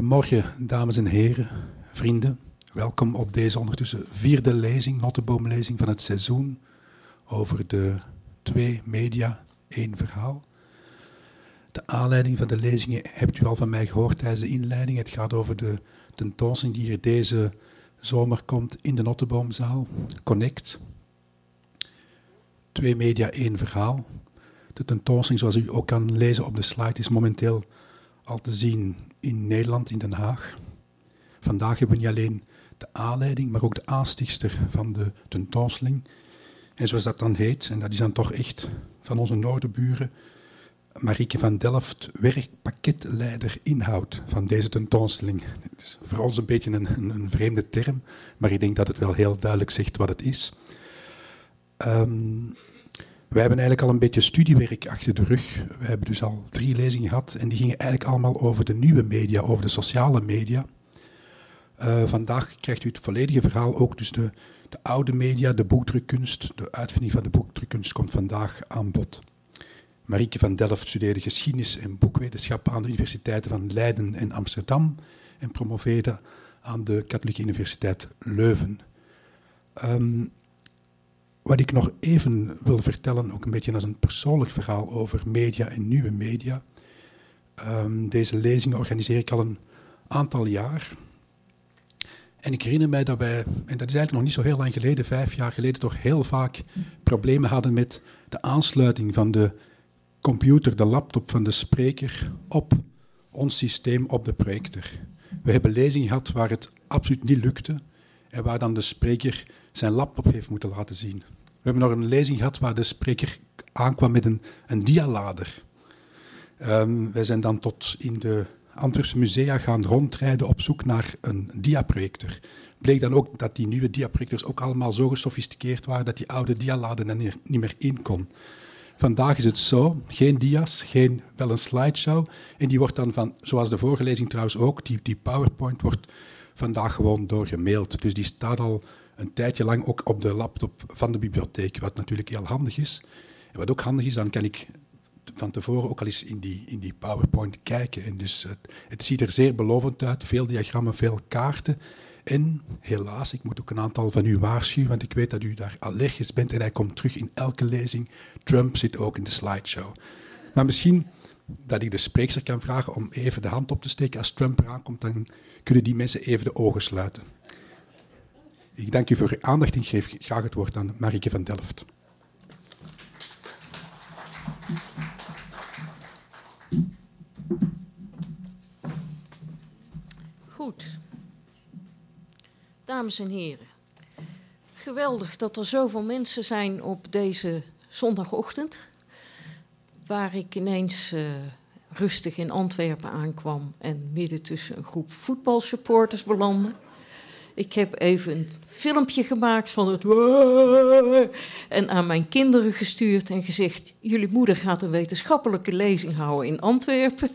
Goedemorgen, dames en heren, vrienden. Welkom op deze ondertussen vierde lezing, notenboomlezing van het seizoen over de twee media, één verhaal. De aanleiding van de lezingen hebt u al van mij gehoord tijdens de inleiding. Het gaat over de tentoonstelling die hier deze zomer komt in de Notteboomzaal, Connect. Twee media, één verhaal. De tentoonstelling, zoals u ook kan lezen op de slide, is momenteel al te zien in Nederland, in Den Haag. Vandaag hebben we niet alleen de aanleiding, maar ook de aanstichtster van de tentoonstelling. En zoals dat dan heet, en dat is dan toch echt van onze noorderburen, Marieke van Delft, werkpakketleider inhoud van deze tentoonstelling. Het is voor ons een beetje een, een, een, vreemde term, maar ik denk dat het wel heel duidelijk zegt wat het is. Um, wij hebben eigenlijk al een beetje studiewerk achter de rug. We hebben dus al drie lezingen gehad en die gingen eigenlijk allemaal over de nieuwe media, over de sociale media. Uh, vandaag krijgt u het volledige verhaal, ook dus de, de oude media, de boekdrukkunst. De uitvinding van de boekdrukkunst komt vandaag aan bod. Marieke van Delft studeerde geschiedenis en boekwetenschap aan de universiteiten van Leiden en Amsterdam en promoveerde aan de Katholieke Universiteit Leuven. Um, wat ik nog even wil vertellen, ook een beetje als een persoonlijk verhaal over media en nieuwe media. Um, deze lezingen organiseer ik al een aantal jaar. En ik herinner mij dat wij, en dat is eigenlijk nog niet zo heel lang geleden, vijf jaar geleden, toch heel vaak problemen hadden met de aansluiting van de computer, de laptop van de spreker op ons systeem, op de projector. We hebben lezingen gehad waar het absoluut niet lukte en waar dan de spreker zijn laptop heeft moeten laten zien. We hebben nog een lezing gehad waar de spreker aankwam met een, een dialader. Um, wij zijn dan tot in de Antwerpse musea gaan rondrijden op zoek naar een diaprojector. Bleek dan ook dat die nieuwe diaprojectors ook allemaal zo gesofisticeerd waren dat die oude dialader er niet meer in kon. Vandaag is het zo, geen dia's, geen, wel een slideshow. En die wordt dan van, zoals de vorige lezing trouwens ook, die, die PowerPoint wordt vandaag gewoon doorgemaild. Dus die staat al een tijdje lang ook op de laptop van de bibliotheek, wat natuurlijk heel handig is. En wat ook handig is, dan kan ik van tevoren ook al eens in die, in die PowerPoint kijken. En dus het, het ziet er zeer belovend uit, veel diagrammen, veel kaarten. En helaas, ik moet ook een aantal van u waarschuwen, want ik weet dat u daar allergisch bent en hij komt terug in elke lezing. Trump zit ook in de slideshow. Maar misschien dat ik de spreekster kan vragen om even de hand op te steken als Trump eraan komt, dan kunnen die mensen even de ogen sluiten. Ik dank u voor uw aandacht en geef graag het woord aan Marieke van Delft. Goed. Dames en heren. Geweldig dat er zoveel mensen zijn op deze zondagochtend. Waar ik ineens uh, rustig in Antwerpen aankwam en midden tussen een groep voetbalsupporters belandde. Ik heb even een filmpje gemaakt van het. En aan mijn kinderen gestuurd en gezegd: Jullie moeder gaat een wetenschappelijke lezing houden in Antwerpen.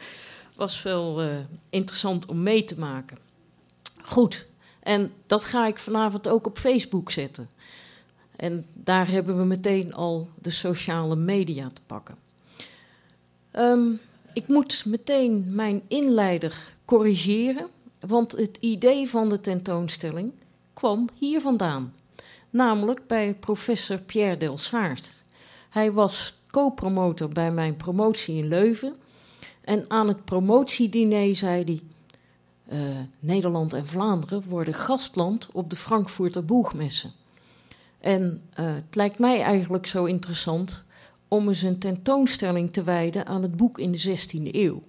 Was wel uh, interessant om mee te maken. Goed, en dat ga ik vanavond ook op Facebook zetten. En daar hebben we meteen al de sociale media te pakken. Um, ik moet meteen mijn inleider corrigeren. Want het idee van de tentoonstelling kwam hier vandaan, namelijk bij professor Pierre Delsaert. Hij was co-promotor bij mijn promotie in Leuven. En aan het promotiediner zei hij: uh, Nederland en Vlaanderen worden gastland op de Frankfurter Boegmessen. En uh, het lijkt mij eigenlijk zo interessant om eens een tentoonstelling te wijden aan het boek in de 16e eeuw.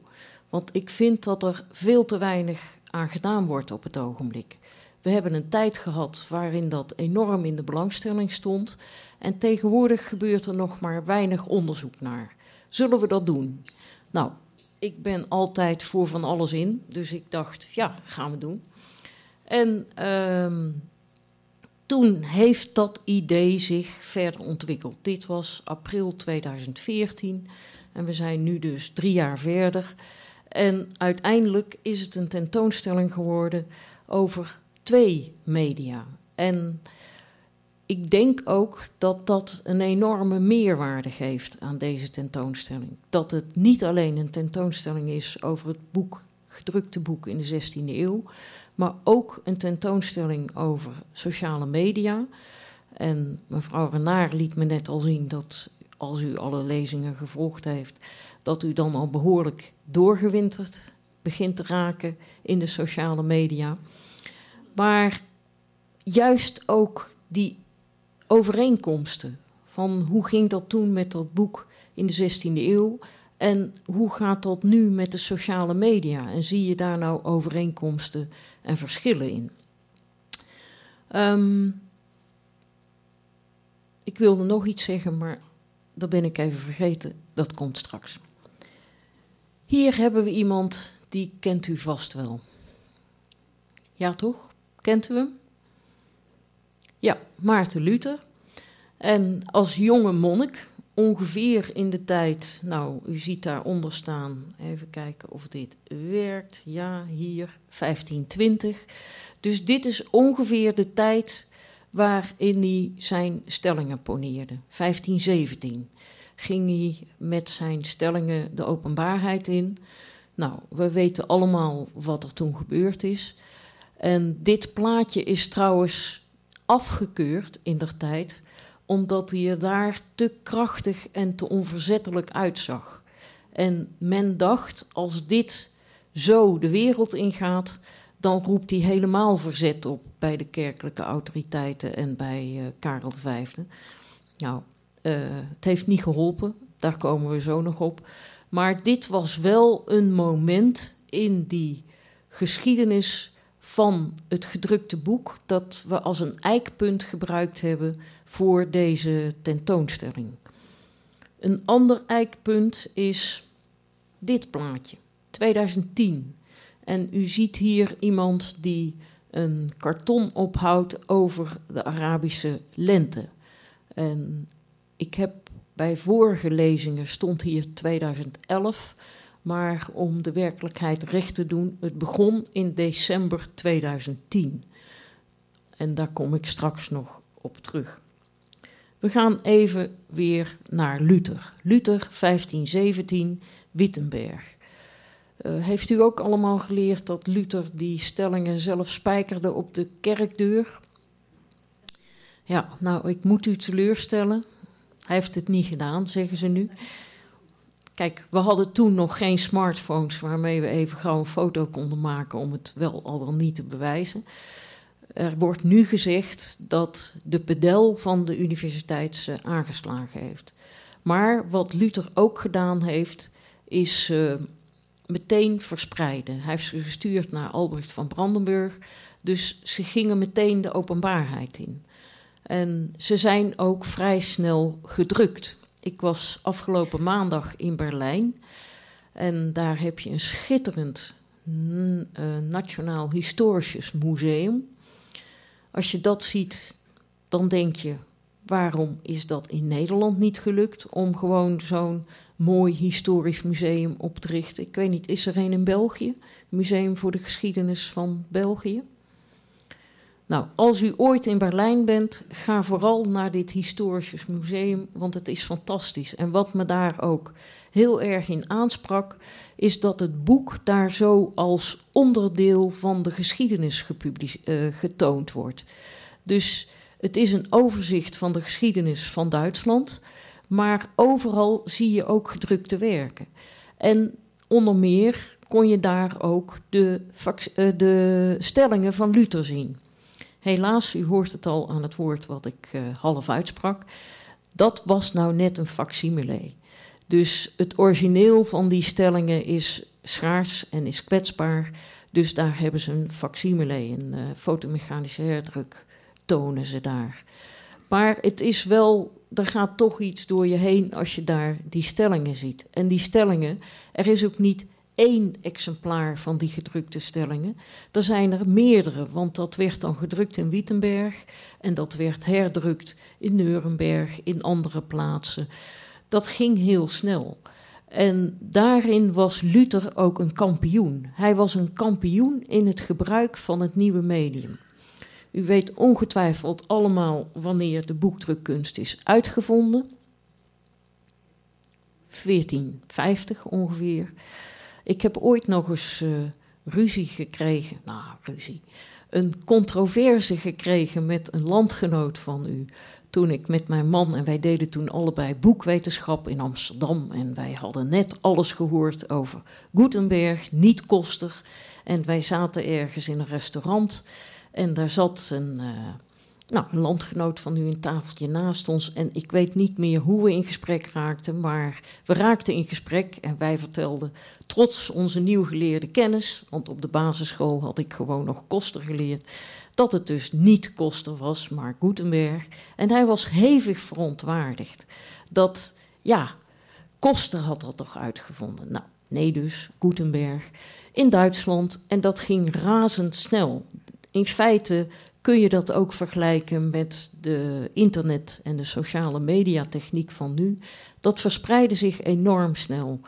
Want ik vind dat er veel te weinig aan gedaan wordt op het ogenblik. We hebben een tijd gehad waarin dat enorm in de belangstelling stond. En tegenwoordig gebeurt er nog maar weinig onderzoek naar. Zullen we dat doen? Nou, ik ben altijd voor van alles in. Dus ik dacht, ja, gaan we doen. En uh, toen heeft dat idee zich verder ontwikkeld. Dit was april 2014 en we zijn nu dus drie jaar verder. En uiteindelijk is het een tentoonstelling geworden over twee media. En ik denk ook dat dat een enorme meerwaarde geeft aan deze tentoonstelling. Dat het niet alleen een tentoonstelling is over het boek gedrukte boek in de 16e eeuw, maar ook een tentoonstelling over sociale media. En mevrouw Renaar liet me net al zien dat als u alle lezingen gevolgd heeft, dat u dan al behoorlijk doorgewinterd begint te raken in de sociale media. Maar juist ook die overeenkomsten van hoe ging dat toen met dat boek in de 16e eeuw en hoe gaat dat nu met de sociale media en zie je daar nou overeenkomsten en verschillen in? Um, ik wilde nog iets zeggen, maar dat ben ik even vergeten. Dat komt straks. Hier hebben we iemand die kent u vast wel. Ja, toch? Kent u hem? Ja, Maarten Luther. En als jonge monnik, ongeveer in de tijd, nou, u ziet daaronder staan, even kijken of dit werkt. Ja, hier, 1520. Dus dit is ongeveer de tijd waarin hij zijn stellingen poneerde. 1517 ging hij met zijn stellingen de openbaarheid in. Nou, we weten allemaal wat er toen gebeurd is. En dit plaatje is trouwens afgekeurd in der tijd, omdat hij er daar te krachtig en te onverzettelijk uitzag. En men dacht, als dit zo de wereld ingaat, dan roept hij helemaal verzet op bij de kerkelijke autoriteiten en bij uh, Karel V. Nou, uh, het heeft niet geholpen, daar komen we zo nog op. Maar dit was wel een moment in die geschiedenis van het gedrukte boek dat we als een eikpunt gebruikt hebben voor deze tentoonstelling. Een ander eikpunt is dit plaatje, 2010. En u ziet hier iemand die een karton ophoudt over de Arabische lente. En ik heb bij vorige lezingen stond hier 2011, maar om de werkelijkheid recht te doen, het begon in december 2010. En daar kom ik straks nog op terug. We gaan even weer naar Luther. Luther 1517, Wittenberg. Uh, heeft u ook allemaal geleerd dat Luther die stellingen zelf spijkerde op de kerkdeur? Ja, nou, ik moet u teleurstellen. Hij heeft het niet gedaan, zeggen ze nu. Kijk, we hadden toen nog geen smartphones waarmee we even gauw een foto konden maken om het wel al dan niet te bewijzen. Er wordt nu gezegd dat de pedel van de universiteit uh, aangeslagen heeft. Maar wat Luther ook gedaan heeft, is uh, meteen verspreiden. Hij heeft ze gestuurd naar Albrecht van Brandenburg. Dus ze gingen meteen de openbaarheid in. En ze zijn ook vrij snel gedrukt. Ik was afgelopen maandag in Berlijn. En daar heb je een schitterend uh, Nationaal Historisch Museum. Als je dat ziet, dan denk je: waarom is dat in Nederland niet gelukt om gewoon zo'n mooi historisch museum op te richten. Ik weet niet, is er een in België? Museum voor de geschiedenis van België? Nou, als u ooit in Berlijn bent, ga vooral naar dit historisch museum, want het is fantastisch. En wat me daar ook heel erg in aansprak, is dat het boek daar zo als onderdeel van de geschiedenis uh, getoond wordt. Dus het is een overzicht van de geschiedenis van Duitsland. Maar overal zie je ook gedrukte werken. En onder meer kon je daar ook de, eh, de stellingen van Luther zien. Helaas, u hoort het al aan het woord wat ik uh, half uitsprak. Dat was nou net een facsimile. Dus het origineel van die stellingen is schaars en is kwetsbaar. Dus daar hebben ze een facsimile, een uh, fotomechanische herdruk, tonen ze daar. Maar het is wel er gaat toch iets door je heen als je daar die stellingen ziet. En die stellingen, er is ook niet één exemplaar van die gedrukte stellingen. Er zijn er meerdere, want dat werd dan gedrukt in Wittenberg en dat werd herdrukt in Nuremberg, in andere plaatsen. Dat ging heel snel. En daarin was Luther ook een kampioen. Hij was een kampioen in het gebruik van het nieuwe medium. U weet ongetwijfeld allemaal wanneer de boekdrukkunst is uitgevonden. 1450 ongeveer. Ik heb ooit nog eens uh, ruzie gekregen. Nou, ruzie. Een controverse gekregen met een landgenoot van u. Toen ik met mijn man, en wij deden toen allebei boekwetenschap in Amsterdam. En wij hadden net alles gehoord over Gutenberg, niet Koster. En wij zaten ergens in een restaurant. En daar zat een, uh, nou, een landgenoot van u een tafeltje naast ons. En ik weet niet meer hoe we in gesprek raakten, maar we raakten in gesprek en wij vertelden trots onze nieuw geleerde kennis, want op de basisschool had ik gewoon nog Koster geleerd, dat het dus niet Koster was, maar Gutenberg. En hij was hevig verontwaardigd dat, ja, Koster had dat toch uitgevonden. Nou, nee dus, Gutenberg in Duitsland en dat ging razendsnel. In feite kun je dat ook vergelijken met de internet en de sociale mediatechniek van nu. Dat verspreidde zich enorm snel.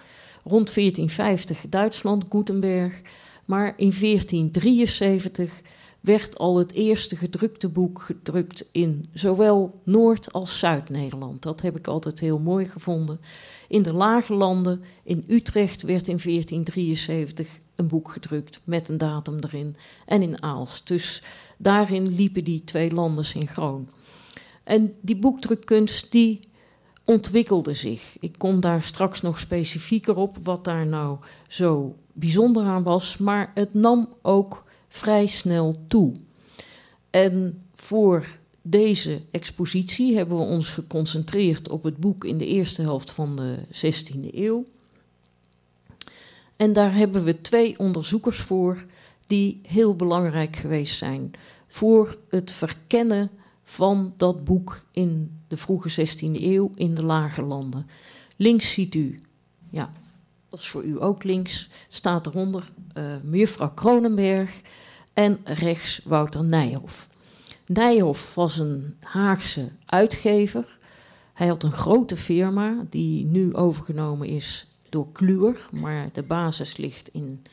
Rond 1450 Duitsland, Gutenberg, maar in 1473 werd al het eerste gedrukte boek gedrukt in zowel Noord- als Zuid-Nederland. Dat heb ik altijd heel mooi gevonden. In de lage landen, in Utrecht, werd in 1473 een boek gedrukt met een datum erin. En in Aalst. Dus daarin liepen die twee landen synchroon. En die boekdrukkunst die ontwikkelde zich. Ik kom daar straks nog specifieker op wat daar nou zo bijzonder aan was, maar het nam ook vrij snel toe. En voor deze expositie hebben we ons geconcentreerd op het boek in de eerste helft van de 16e eeuw. En daar hebben we twee onderzoekers voor die heel belangrijk geweest zijn voor het verkennen van dat boek in de vroege 16e eeuw in de lage landen. Links ziet u, ja, dat is voor u ook links, staat eronder uh, mevrouw Kronenberg en rechts Wouter Nijhoff. Nijhoff was een Haagse uitgever. Hij had een grote firma die nu overgenomen is door Kluwer, maar de basis ligt in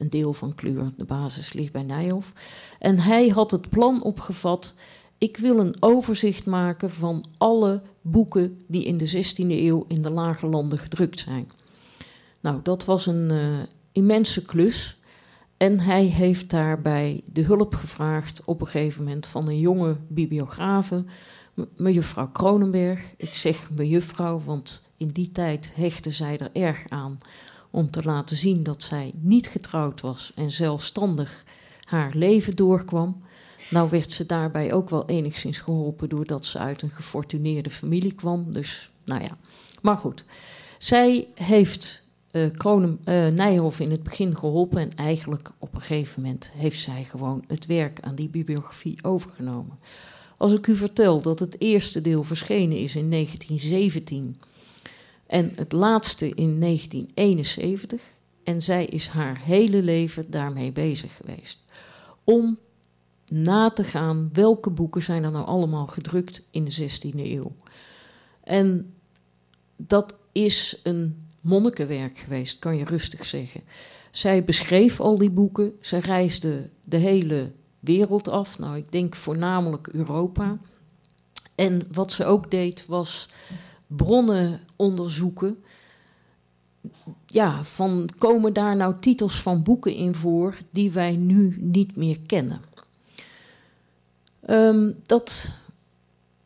een deel van Kluwer, de basis ligt bij Nijhoff. En hij had het plan opgevat: ik wil een overzicht maken van alle boeken die in de 16e eeuw in de lage landen gedrukt zijn. Nou, dat was een uh, immense klus. En hij heeft daarbij de hulp gevraagd op een gegeven moment van een jonge bibliografe, mejuffrouw Kronenberg. Ik zeg mejuffrouw, want in die tijd hechtte zij er erg aan om te laten zien dat zij niet getrouwd was en zelfstandig haar leven doorkwam. Nou werd ze daarbij ook wel enigszins geholpen doordat ze uit een gefortuneerde familie kwam. Dus, nou ja. Maar goed, zij heeft uh, Nijhoff in het begin geholpen en eigenlijk op een gegeven moment heeft zij gewoon het werk aan die bibliografie overgenomen. Als ik u vertel dat het eerste deel verschenen is in 1917 en het laatste in 1971. En zij is haar hele leven daarmee bezig geweest. Om na te gaan welke boeken zijn er nou allemaal gedrukt in de 16e eeuw. En dat is een monnikenwerk geweest, kan je rustig zeggen. Zij beschreef al die boeken, zij reisde de hele wereld af, nou ik denk voornamelijk Europa. En wat ze ook deed was bronnen onderzoeken. Ja, van komen daar nou titels van boeken in voor die wij nu niet meer kennen? Um, dat,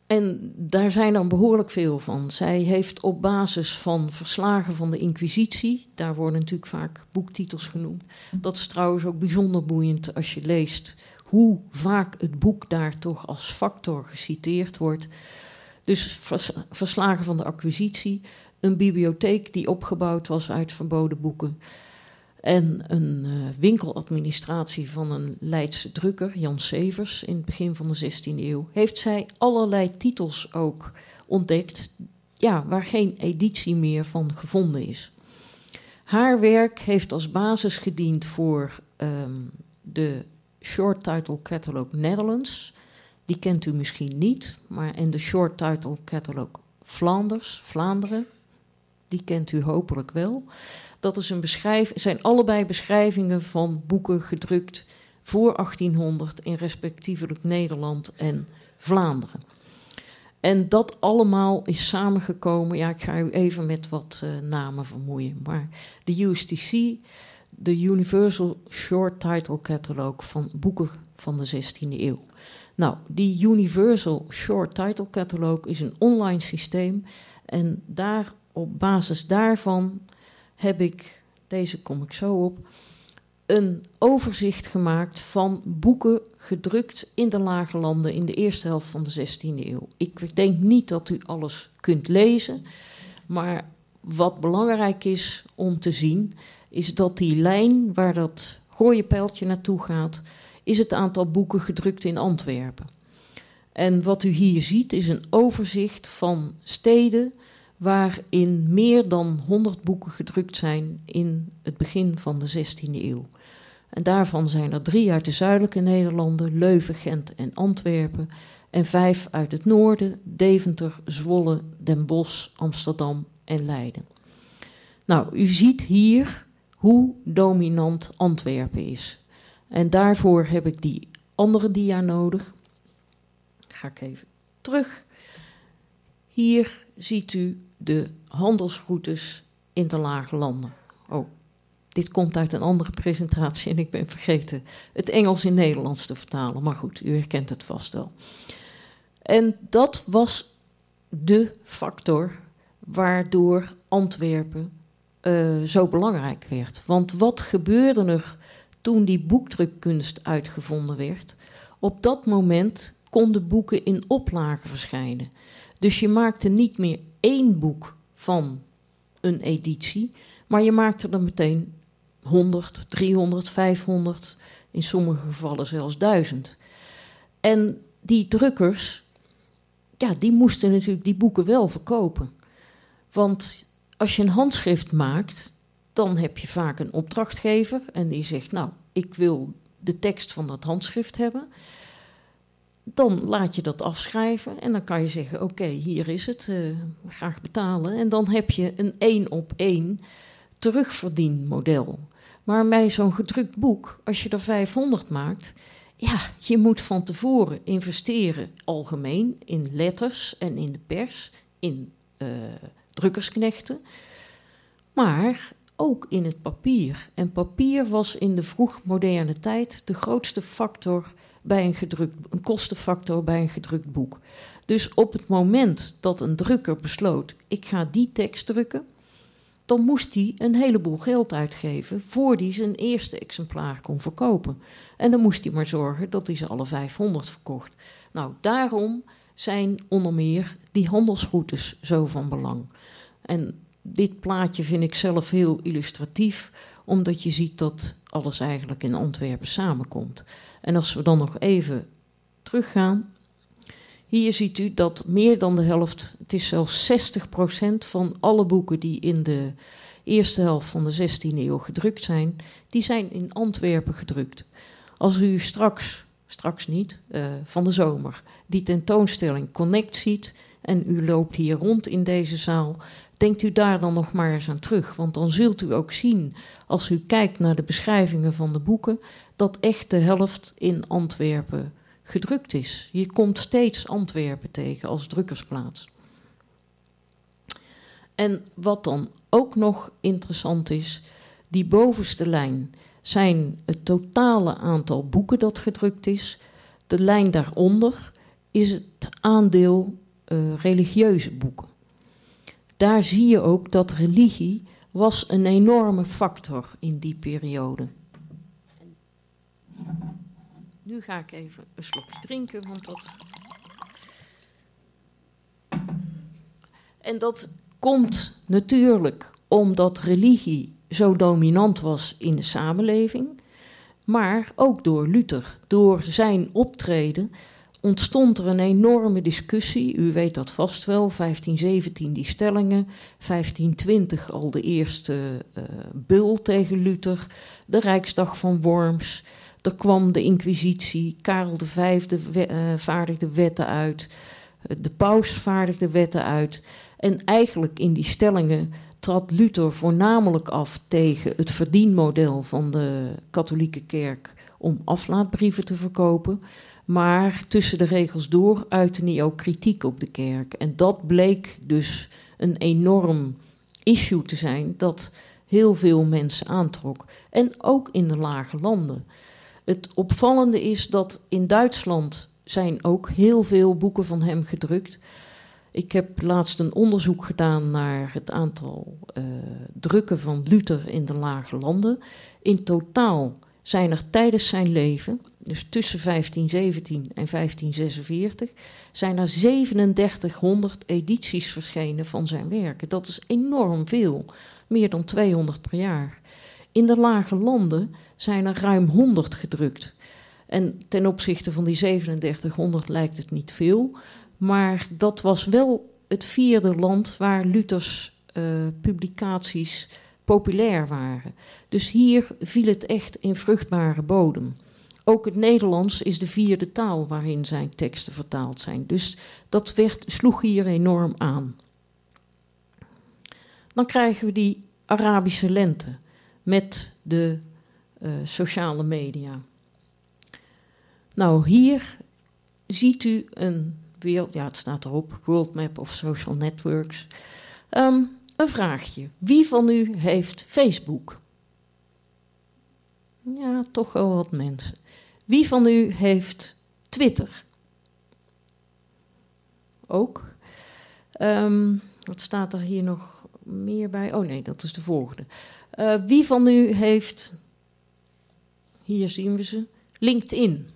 en daar zijn er behoorlijk veel van. Zij heeft op basis van verslagen van de Inquisitie, daar worden natuurlijk vaak boektitels genoemd. Dat is trouwens ook bijzonder boeiend als je leest hoe vaak het boek daar toch als factor geciteerd wordt. Dus verslagen van de acquisitie, een bibliotheek die opgebouwd was uit verboden boeken. En een uh, winkeladministratie van een Leidse drukker, Jan Severs, in het begin van de 16e eeuw. Heeft zij allerlei titels ook ontdekt, ja, waar geen editie meer van gevonden is. Haar werk heeft als basis gediend voor um, de Short Title Catalog Netherlands, die kent u misschien niet, maar in de short title catalog Flanders, Vlaanderen, die kent u hopelijk wel. Dat is een beschrijving, zijn allebei beschrijvingen van boeken gedrukt voor 1800 in respectievelijk Nederland en Vlaanderen. En dat allemaal is samengekomen. Ja, ik ga u even met wat uh, namen vermoeien. Maar de USTC, de Universal Short Title Catalog van boeken van de 16e eeuw. Nou, die Universal Short Title Catalog is een online systeem en daar, op basis daarvan heb ik, deze kom ik zo op, een overzicht gemaakt van boeken gedrukt in de lage landen in de eerste helft van de 16e eeuw. Ik denk niet dat u alles kunt lezen, maar wat belangrijk is om te zien, is dat die lijn waar dat pijltje naartoe gaat, is het aantal boeken gedrukt in Antwerpen. En wat u hier ziet is een overzicht van steden waarin meer dan 100 boeken gedrukt zijn in het begin van de 16e eeuw. En daarvan zijn er drie uit de zuidelijke Nederlanden, Leuven, Gent en Antwerpen. En vijf uit het noorden, Deventer, Zwolle, Den Bosch, Amsterdam en Leiden. Nou, u ziet hier hoe dominant Antwerpen is. En daarvoor heb ik die andere dia nodig. Ga ik even terug. Hier ziet u de handelsroutes in de lage landen. Oh, dit komt uit een andere presentatie en ik ben vergeten het Engels in Nederlands te vertalen. Maar goed, u herkent het vast wel. En dat was de factor waardoor Antwerpen uh, zo belangrijk werd. Want wat gebeurde er toen die boekdrukkunst uitgevonden werd? Op dat moment konden boeken in oplagen verschijnen. Dus je maakte niet meer één boek van een editie, maar je maakte er meteen 100, 300, 500, in sommige gevallen zelfs 1000. En die drukkers, ja, die moesten natuurlijk die boeken wel verkopen. Want als je een handschrift maakt, dan heb je vaak een opdrachtgever en die zegt: Nou, ik wil de tekst van dat handschrift hebben. Dan laat je dat afschrijven en dan kan je zeggen: Oké, hier is het, uh, graag betalen. En dan heb je een één op één terugverdienmodel. Maar bij zo'n gedrukt boek, als je er 500 maakt, ja, je moet van tevoren investeren algemeen in letters en in de pers, in uh, drukkersknechten, maar ook in het papier. En papier was in de vroegmoderne tijd de grootste factor bij een gedrukt, een kostenfactor bij een gedrukt boek. Dus op het moment dat een drukker besloot: ik ga die tekst drukken, dan moest hij een heleboel geld uitgeven voor hij zijn eerste exemplaar kon verkopen. En dan moest hij maar zorgen dat hij ze alle 500 verkocht. Nou, daarom zijn onder meer die handelsroutes zo van belang. En dit plaatje vind ik zelf heel illustratief, omdat je ziet dat alles eigenlijk in Antwerpen samenkomt. En als we dan nog even teruggaan. Hier ziet u dat meer dan de helft, het is zelfs 60% van alle boeken die in de eerste helft van de 16e eeuw gedrukt zijn, die zijn in Antwerpen gedrukt. Als u straks, straks niet, uh, van de zomer, die tentoonstelling Connect ziet en u loopt hier rond in deze zaal, denkt u daar dan nog maar eens aan terug. Want dan zult u ook zien, als u kijkt naar de beschrijvingen van de boeken, dat echt de helft in Antwerpen gedrukt is. Je komt steeds Antwerpen tegen als drukkersplaats. En wat dan ook nog interessant is, die bovenste lijn zijn het totale aantal boeken dat gedrukt is. De lijn daaronder is het aandeel uh, religieuze boeken. Daar zie je ook dat religie was een enorme factor in die periode. Nu ga ik even een slokje drinken, want dat. En dat komt natuurlijk omdat religie zo dominant was in de samenleving, maar ook door Luther. Door zijn optreden ontstond er een enorme discussie. U weet dat vast wel, 1517 die stellingen, 1520 al de eerste uh, bul tegen Luther, de Rijksdag van Worms. Er kwam de Inquisitie, Karel V we, uh, vaardigde wetten uit, de paus vaardigde wetten uit. En eigenlijk in die stellingen trad Luther voornamelijk af tegen het verdienmodel van de katholieke kerk om aflaatbrieven te verkopen. Maar tussen de regels door uitte hij ook kritiek op de kerk. En dat bleek dus een enorm issue te zijn dat heel veel mensen aantrok. En ook in de lage landen. Het opvallende is dat in Duitsland zijn ook heel veel boeken van hem gedrukt. Ik heb laatst een onderzoek gedaan naar het aantal uh, drukken van Luther in de lage landen. In totaal zijn er tijdens zijn leven, dus tussen 1517 en 1546, zijn er 3700 edities verschenen van zijn werken. Dat is enorm veel, meer dan 200 per jaar. In de lage landen zijn er ruim 100 gedrukt. En ten opzichte van die 3700 lijkt het niet veel, maar dat was wel het vierde land waar Luthers uh, publicaties populair waren. Dus hier viel het echt in vruchtbare bodem. Ook het Nederlands is de vierde taal waarin zijn teksten vertaald zijn. Dus dat werd, sloeg hier enorm aan. Dan krijgen we die Arabische lente met de uh, sociale media. Nou, hier ziet u een wereld, ja, het staat erop, World Map of Social Networks. Um, een vraagje. Wie van u heeft Facebook? Ja, toch wel wat mensen. Wie van u heeft Twitter? Ook. Um, wat staat er hier nog meer bij? Oh nee, dat is de volgende. Uh, wie van u heeft, hier zien we ze, LinkedIn?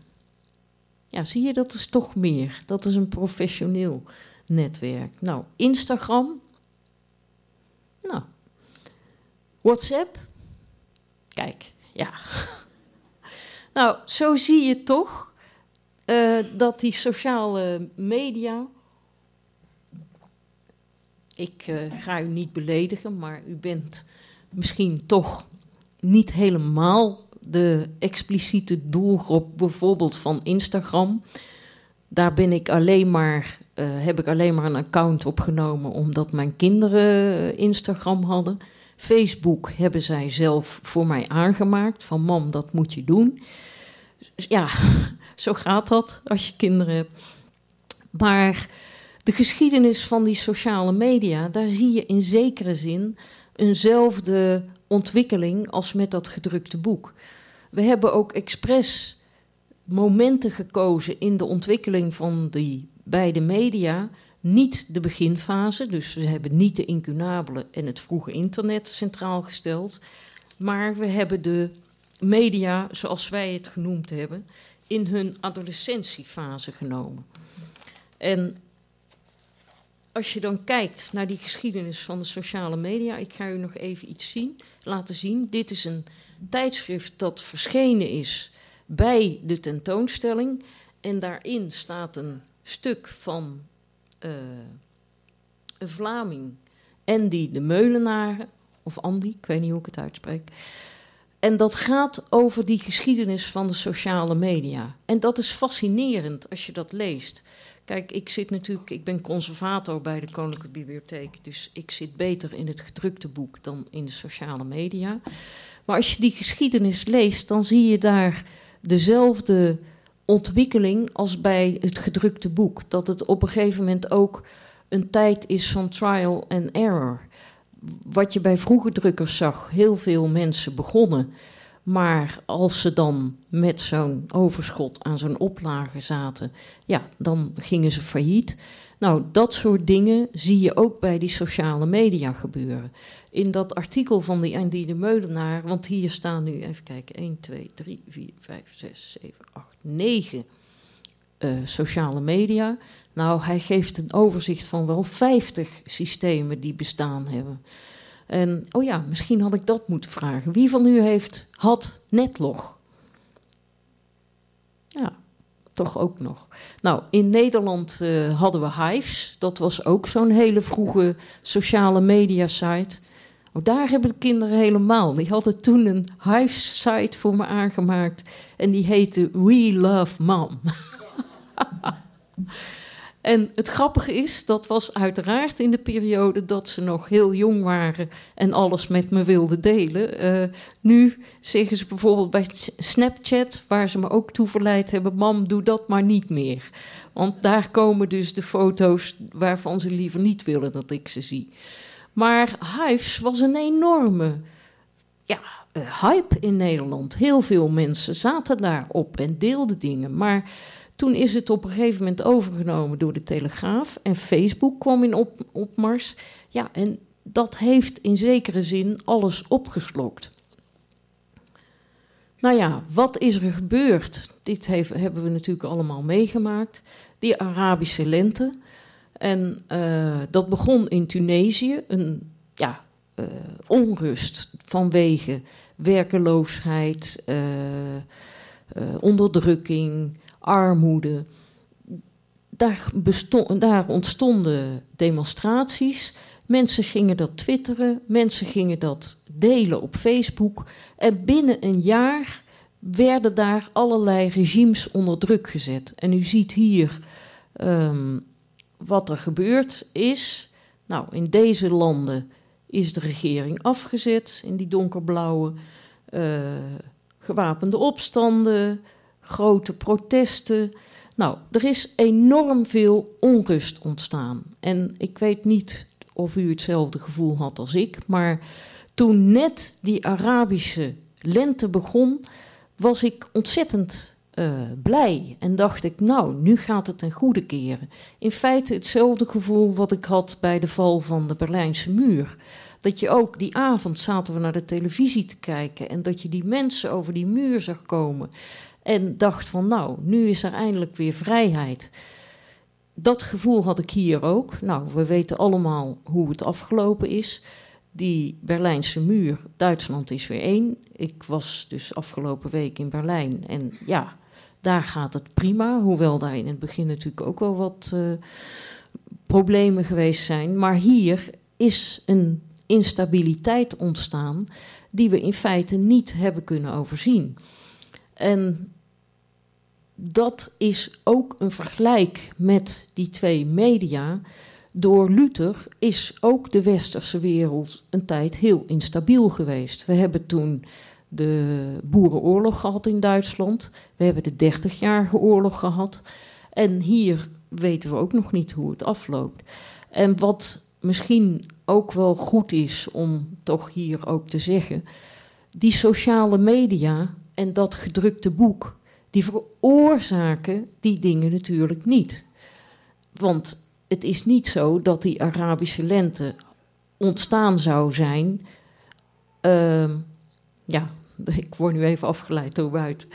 Ja, zie je, dat is toch meer. Dat is een professioneel netwerk. Nou, Instagram. Nou, WhatsApp. Kijk, ja. nou, zo zie je toch uh, dat die sociale media. Ik uh, ga u niet beledigen, maar u bent misschien toch niet helemaal de expliciete doelgroep bijvoorbeeld van Instagram. Daar ik alleen maar, uh, heb ik alleen maar een account opgenomen omdat mijn kinderen Instagram hadden. Facebook hebben zij zelf voor mij aangemaakt. Van mam, dat moet je doen. Dus ja, zo gaat dat als je kinderen hebt. Maar de geschiedenis van die sociale media, daar zie je in zekere zin eenzelfde ontwikkeling als met dat gedrukte boek. We hebben ook expres momenten gekozen in de ontwikkeling van die beide media. Niet de beginfase, dus we hebben niet de incunabele en het vroege internet centraal gesteld. Maar we hebben de media, zoals wij het genoemd hebben, in hun adolescentiefase genomen. En als je dan kijkt naar die geschiedenis van de sociale media, ik ga u nog even iets zien, laten zien. Dit is een tijdschrift dat verschenen is bij de tentoonstelling. En daarin staat een stuk van uh, een Vlaming, Andy de Meulenaren, of Andy, ik weet niet hoe ik het uitspreek. En dat gaat over die geschiedenis van de sociale media. En dat is fascinerend als je dat leest. Kijk, ik zit natuurlijk, ik ben conservator bij de Koninklijke Bibliotheek, dus ik zit beter in het gedrukte boek dan in de sociale media. Maar als je die geschiedenis leest, dan zie je daar dezelfde ontwikkeling als bij het gedrukte boek. Dat het op een gegeven moment ook een tijd is van trial and error. Wat je bij vroege drukkers zag, heel veel mensen begonnen. Maar als ze dan met zo'n overschot aan zo'n oplage zaten, ja, dan gingen ze failliet. Nou, dat soort dingen zie je ook bij die sociale media gebeuren. In dat artikel van die de Meulenaar, want hier staan nu, even kijken, 1, 2, 3, 4, 5, 6, 7, 8, 9 uh, sociale media. Nou, hij geeft een overzicht van wel 50 systemen die bestaan hebben. En, oh ja, misschien had ik dat moeten vragen. Wie van u heeft, had netlog? Ja, toch ook nog. Nou, in Nederland uh, hadden we Hives. Dat was ook zo'n hele vroege sociale media site. Oh, daar hebben de kinderen helemaal. Die hadden toen een Hives-site voor me aangemaakt. En die heette We Love Mom. En het grappige is, dat was uiteraard in de periode dat ze nog heel jong waren en alles met me wilden delen. Uh, nu zeggen ze bijvoorbeeld bij Snapchat, waar ze me ook toe verleid hebben: Mam, doe dat maar niet meer. Want daar komen dus de foto's waarvan ze liever niet willen dat ik ze zie. Maar Hives was een enorme ja, uh, hype in Nederland. Heel veel mensen zaten daarop en deelden dingen. Maar toen is het op een gegeven moment overgenomen door de Telegraaf. En Facebook kwam in op, opmars. Ja, en dat heeft in zekere zin alles opgeslokt. Nou ja, wat is er gebeurd? Dit hebben we natuurlijk allemaal meegemaakt. Die Arabische lente. En uh, dat begon in Tunesië. Een ja, uh, onrust vanwege werkeloosheid, uh, onderdrukking, armoede. Daar, bestond, daar ontstonden demonstraties. Mensen gingen dat twitteren, mensen gingen dat delen op Facebook. En binnen een jaar werden daar allerlei regimes onder druk gezet. En u ziet hier um, wat er gebeurd is. Nou, in deze landen is de regering afgezet, in die donkerblauwe. Uh, gewapende opstanden, grote protesten. Nou, er is enorm veel onrust ontstaan. En ik weet niet of u hetzelfde gevoel had als ik, maar toen net die Arabische lente begon, was ik ontzettend uh, blij. En dacht ik, nou, nu gaat het ten goede keren. In feite hetzelfde gevoel wat ik had bij de val van de Berlijnse muur. Dat je ook die avond zaten we naar de televisie te kijken en dat je die mensen over die muur zag komen. En dacht van, nou, nu is er eindelijk weer vrijheid. Dat gevoel had ik hier ook. Nou, we weten allemaal hoe het afgelopen is. Die Berlijnse muur, Duitsland is weer één. Ik was dus afgelopen week in Berlijn en ja, daar gaat het prima. Hoewel daar in het begin natuurlijk ook wel wat uh, problemen geweest zijn. Maar hier is een instabiliteit ontstaan die we in feite niet hebben kunnen overzien. En dat is ook een vergelijk met die twee media. Door Luther is ook de westerse wereld een tijd heel instabiel geweest. We hebben toen de Boerenoorlog gehad in Duitsland. We hebben de Dertigjarige Oorlog gehad. En hier weten we ook nog niet hoe het afloopt. En wat misschien ook wel goed is om toch hier ook te zeggen. Die sociale media en dat gedrukte boek, die veroorzaken die dingen natuurlijk niet. Want het is niet zo dat die Arabische lente ontstaan zou zijn. Uh, ja, ik word nu even afgeleid door buiten.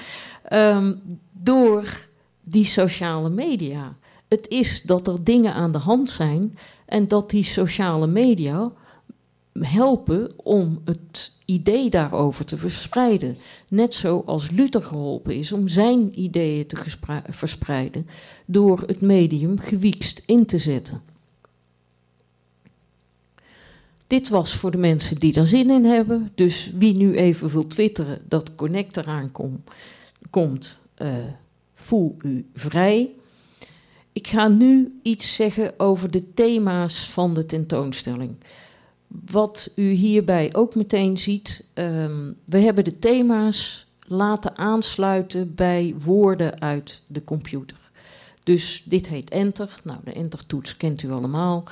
Um, door die sociale media. Het is dat er dingen aan de hand zijn en dat die sociale media helpen om het idee daarover te verspreiden. Net zoals Luther geholpen is om zijn ideeën te verspreiden door het medium gewiekst in te zetten. Dit was voor de mensen die er zin in hebben. Dus wie nu even wil twitteren dat Connect eraan kom, komt, uh, voel u vrij. Ik ga nu iets zeggen over de thema's van de tentoonstelling. Wat u hierbij ook meteen ziet, um, we hebben de thema's laten aansluiten bij woorden uit de computer. Dus dit heet Enter. Nou, de Enter-toets kent u allemaal.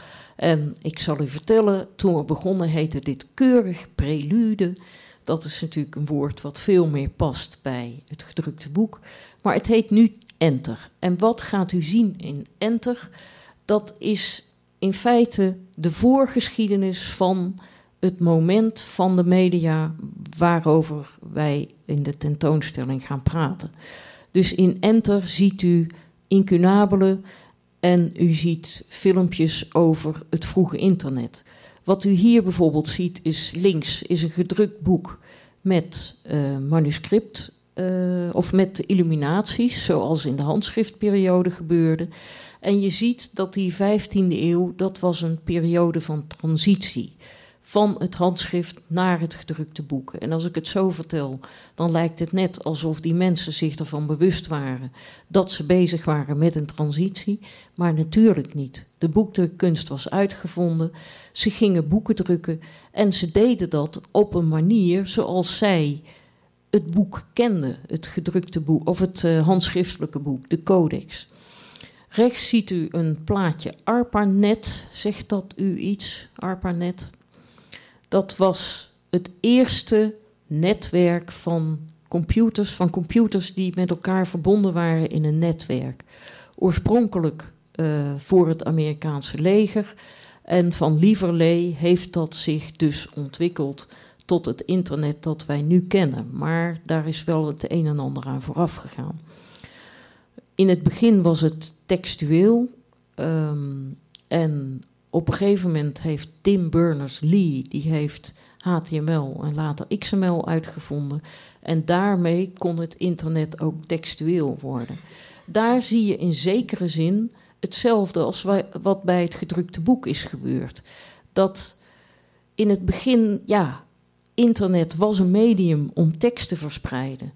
En ik zal u vertellen, toen we begonnen heette dit keurig prelude. Dat is natuurlijk een woord wat veel meer past bij het gedrukte boek. Maar het heet nu Enter. En wat gaat u zien in Enter? Dat is in feite de voorgeschiedenis van het moment van de media waarover wij in de tentoonstelling gaan praten. Dus in Enter ziet u incunabelen en u ziet filmpjes over het vroege internet. Wat u hier bijvoorbeeld ziet is links is een gedrukt boek met uh, manuscript uh, of met illuminaties, zoals in de handschriftperiode gebeurde. En je ziet dat die 15e eeuw, dat was een periode van transitie. Van het handschrift naar het gedrukte boek. En als ik het zo vertel, dan lijkt het net alsof die mensen zich ervan bewust waren dat ze bezig waren met een transitie. Maar natuurlijk niet. De boekdrukkunst was uitgevonden. Ze gingen boeken drukken en ze deden dat op een manier zoals zij het boek kende, het gedrukte boek, of het uh, handschriftelijke boek, de codex. Rechts ziet u een plaatje ARPANET. Zegt dat u iets, ARPANET? Dat was het eerste netwerk van computers, van computers die met elkaar verbonden waren in een netwerk. Oorspronkelijk uh, voor het Amerikaanse leger. En van lieverlee heeft dat zich dus ontwikkeld tot het internet dat wij nu kennen. Maar daar is wel het een en ander aan vooraf gegaan. In het begin was het textueel. Um, en op een gegeven moment heeft Tim Berners-Lee, die heeft HTML en later XML uitgevonden. En daarmee kon het internet ook textueel worden. Daar zie je in zekere zin hetzelfde als wat bij het gedrukte boek is gebeurd. Dat in het begin, ja, internet was een medium om tekst te verspreiden.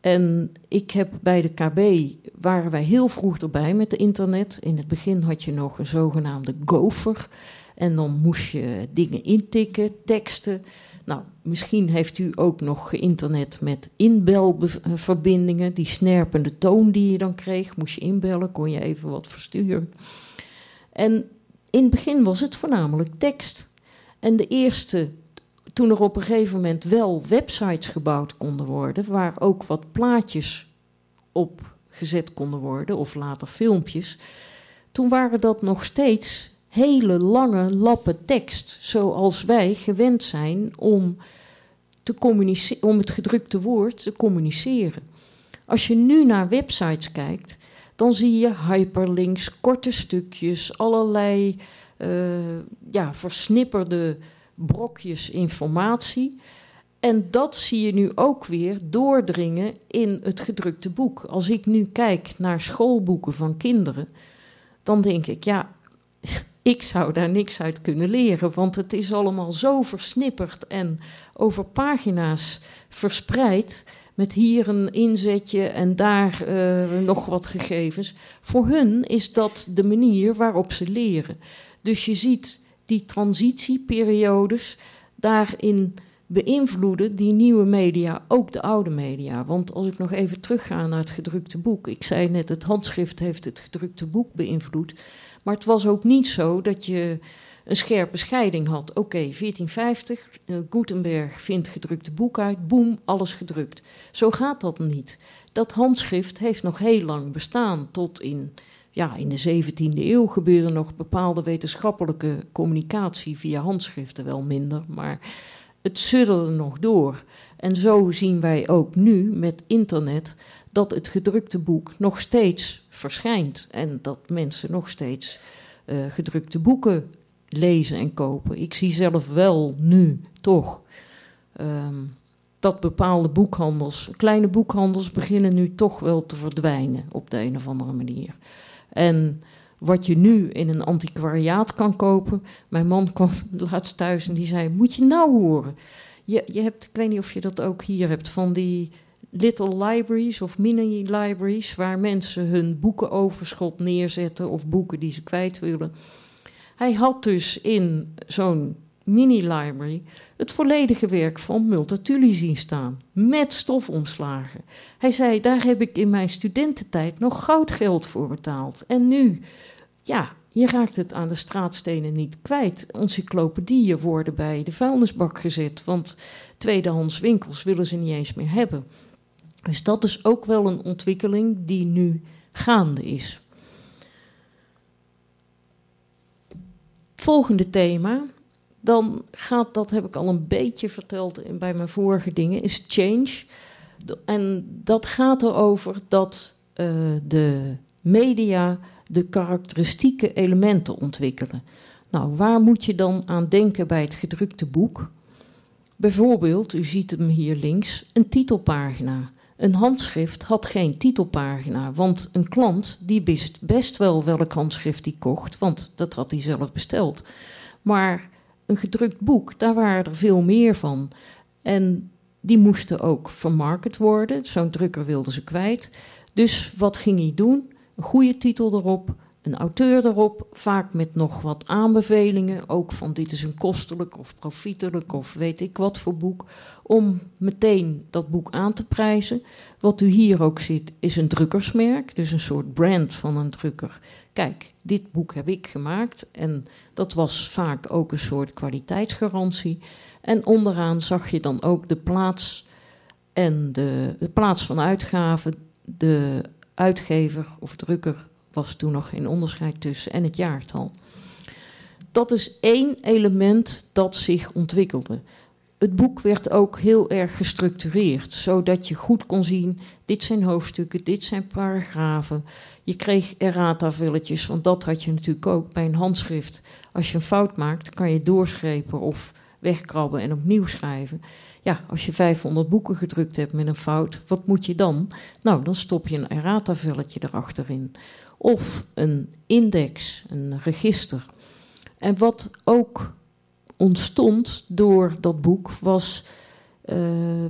En ik heb bij de KB, waren wij heel vroeg erbij met de internet. In het begin had je nog een zogenaamde gopher. En dan moest je dingen intikken, teksten. Nou, misschien heeft u ook nog internet met inbelverbindingen. Die snerpende toon die je dan kreeg, moest je inbellen, kon je even wat versturen. En in het begin was het voornamelijk tekst. En de eerste, toen er op een gegeven moment wel websites gebouwd konden worden, waar ook wat plaatjes op gezet konden worden, of later filmpjes, toen waren dat nog steeds hele lange lappen tekst, zoals wij gewend zijn om, te om het gedrukte woord te communiceren. Als je nu naar websites kijkt, dan zie je hyperlinks, korte stukjes, allerlei uh, ja, versnipperde brokjes informatie. En dat zie je nu ook weer doordringen in het gedrukte boek. Als ik nu kijk naar schoolboeken van kinderen, dan denk ik, ja, ik zou daar niks uit kunnen leren, want het is allemaal zo versnipperd en over pagina's verspreid. Met hier een inzetje en daar uh, nog wat gegevens. Voor hun is dat de manier waarop ze leren. Dus je ziet die transitieperiodes daarin beïnvloeden die nieuwe media ook de oude media. Want als ik nog even terugga naar het gedrukte boek. Ik zei net, het handschrift heeft het gedrukte boek beïnvloed. Maar het was ook niet zo dat je een scherpe scheiding had. Oké, 1450, uh, Gutenberg vindt gedrukte boek uit, boem, alles gedrukt. Zo gaat dat niet. Dat handschrift heeft nog heel lang bestaan. Tot in, ja, in de 17e eeuw gebeurde nog bepaalde wetenschappelijke communicatie via handschriften, wel minder, maar het sudderde nog door. En zo zien wij ook nu met internet dat het gedrukte boek nog steeds verschijnt en dat mensen nog steeds uh, gedrukte boeken lezen en kopen. Ik zie zelf wel nu toch um, dat bepaalde boekhandels, kleine boekhandels, beginnen nu toch wel te verdwijnen op de een of andere manier. En wat je nu in een antiquariaat kan kopen. Mijn man kwam laatst thuis en die zei: Moet je nou horen? Je, je hebt, ik weet niet of je dat ook hier hebt, van die little libraries of mini-libraries, waar mensen hun boekenoverschot neerzetten of boeken die ze kwijt willen. Hij had dus in zo'n mini-library het volledige werk van Multatuli zien staan, met stofomslagen. Hij zei, daar heb ik in mijn studententijd nog goudgeld voor betaald. En nu, ja, je raakt het aan de straatstenen niet kwijt. Encyclopedieën worden bij de vuilnisbak gezet, want tweedehands winkels willen ze niet eens meer hebben. Dus dat is ook wel een ontwikkeling die nu gaande is. volgende thema, dan gaat, dat heb ik al een beetje verteld bij mijn vorige dingen, is change. En dat gaat erover dat uh, de media de karakteristieke elementen ontwikkelen. Nou, waar moet je dan aan denken bij het gedrukte boek? Bijvoorbeeld, u ziet hem hier links, een titelpagina. Een handschrift had geen titelpagina, want een klant die wist best wel welk handschrift hij kocht, want dat had hij zelf besteld. Maar een gedrukt boek, daar waren er veel meer van. En die moesten ook vermarkt worden. Zo'n drukker wilde ze kwijt. Dus wat ging hij doen? Een goede titel erop, een auteur erop, vaak met nog wat aanbevelingen, ook van dit is een kostelijk of profietelijk of weet ik wat voor boek, om meteen dat boek aan te prijzen. Wat u hier ook ziet is een drukkersmerk, dus een soort brand van een drukker. Kijk, dit boek heb ik gemaakt en dat was vaak ook een soort kwaliteitsgarantie. En onderaan zag je dan ook de plaats en de, plaats van uitgave, de uitgever of drukker was toen nog geen onderscheid tussen en het jaartal. Dat is één element dat zich ontwikkelde. Het boek werd ook heel erg gestructureerd, zodat je goed kon zien: dit zijn hoofdstukken, dit zijn paragrafen. Je kreeg errata-villetjes, want dat had je natuurlijk ook bij een handschrift. Als je een fout maakt, kan je doorschrepen of wegkrabben en opnieuw schrijven. Ja, als je 500 boeken gedrukt hebt met een fout, wat moet je dan? Nou, dan stop je een errata-velletje erachterin. Of een index, een register. En wat ook ontstond door dat boek was uh,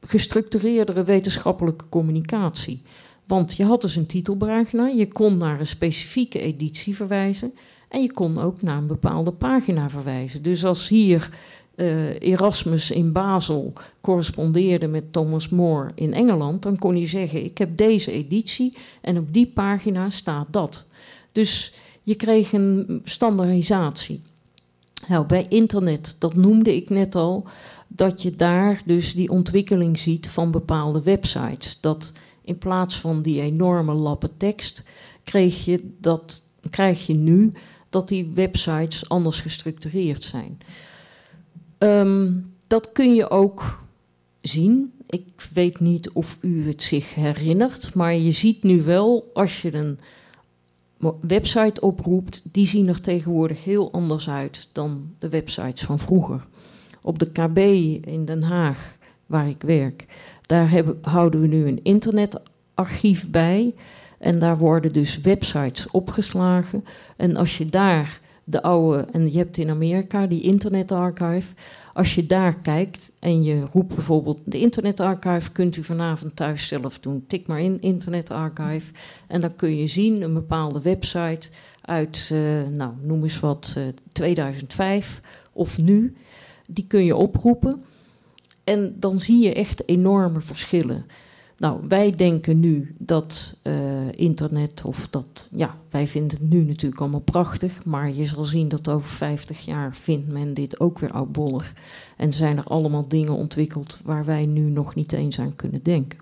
gestructureerdere wetenschappelijke communicatie. Want je had dus een titelpagina, je kon naar een specifieke editie verwijzen en je kon ook naar een bepaalde pagina verwijzen. Dus als hier uh, Erasmus in Basel correspondeerde met Thomas More in Engeland, dan kon je zeggen: Ik heb deze editie en op die pagina staat dat. Dus je kreeg een standaardisatie. Nou, bij internet, dat noemde ik net al, dat je daar dus die ontwikkeling ziet van bepaalde websites. Dat in plaats van die enorme lappen tekst, kreeg je dat, krijg je nu dat die websites anders gestructureerd zijn. Ehm, dat kun je ook zien. Ik weet niet of u het zich herinnert, maar je ziet nu wel als je een website oproept, die zien er tegenwoordig heel anders uit dan de websites van vroeger. Op de KB in Den Haag, waar ik werk, daar hebben, houden we nu een internetarchief bij. En daar worden dus websites opgeslagen. En als je daar de oude, en je hebt in Amerika die internetarchive. Als je daar kijkt en je roept bijvoorbeeld de internetarchive, kunt u vanavond thuis zelf doen. Tik maar in internetarchive en dan kun je zien een bepaalde website uit, uh, nou noem eens wat, uh, eh, 2005 of nu. Die kun je oproepen en dan zie je echt enorme verschillen. Nou, wij denken nu dat uh, internet of dat, ja, wij vinden het nu natuurlijk allemaal prachtig, maar je zal zien dat over 50 jaar vindt men dit ook weer oudbollig. En zijn er allemaal dingen ontwikkeld waar wij nu nog niet eens aan kunnen denken.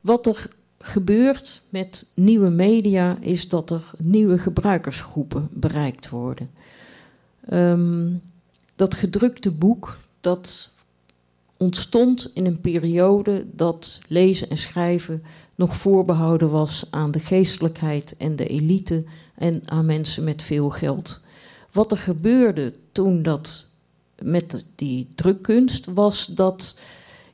Wat er gebeurt met nieuwe media is dat er nieuwe gebruikersgroepen bereikt worden. Um, dat gedrukte boek, dat ontstond in een periode dat lezen en schrijven nog voorbehouden was aan de geestelijkheid en de elite en aan mensen met veel geld. Wat er gebeurde toen dat met die drukkunst was dat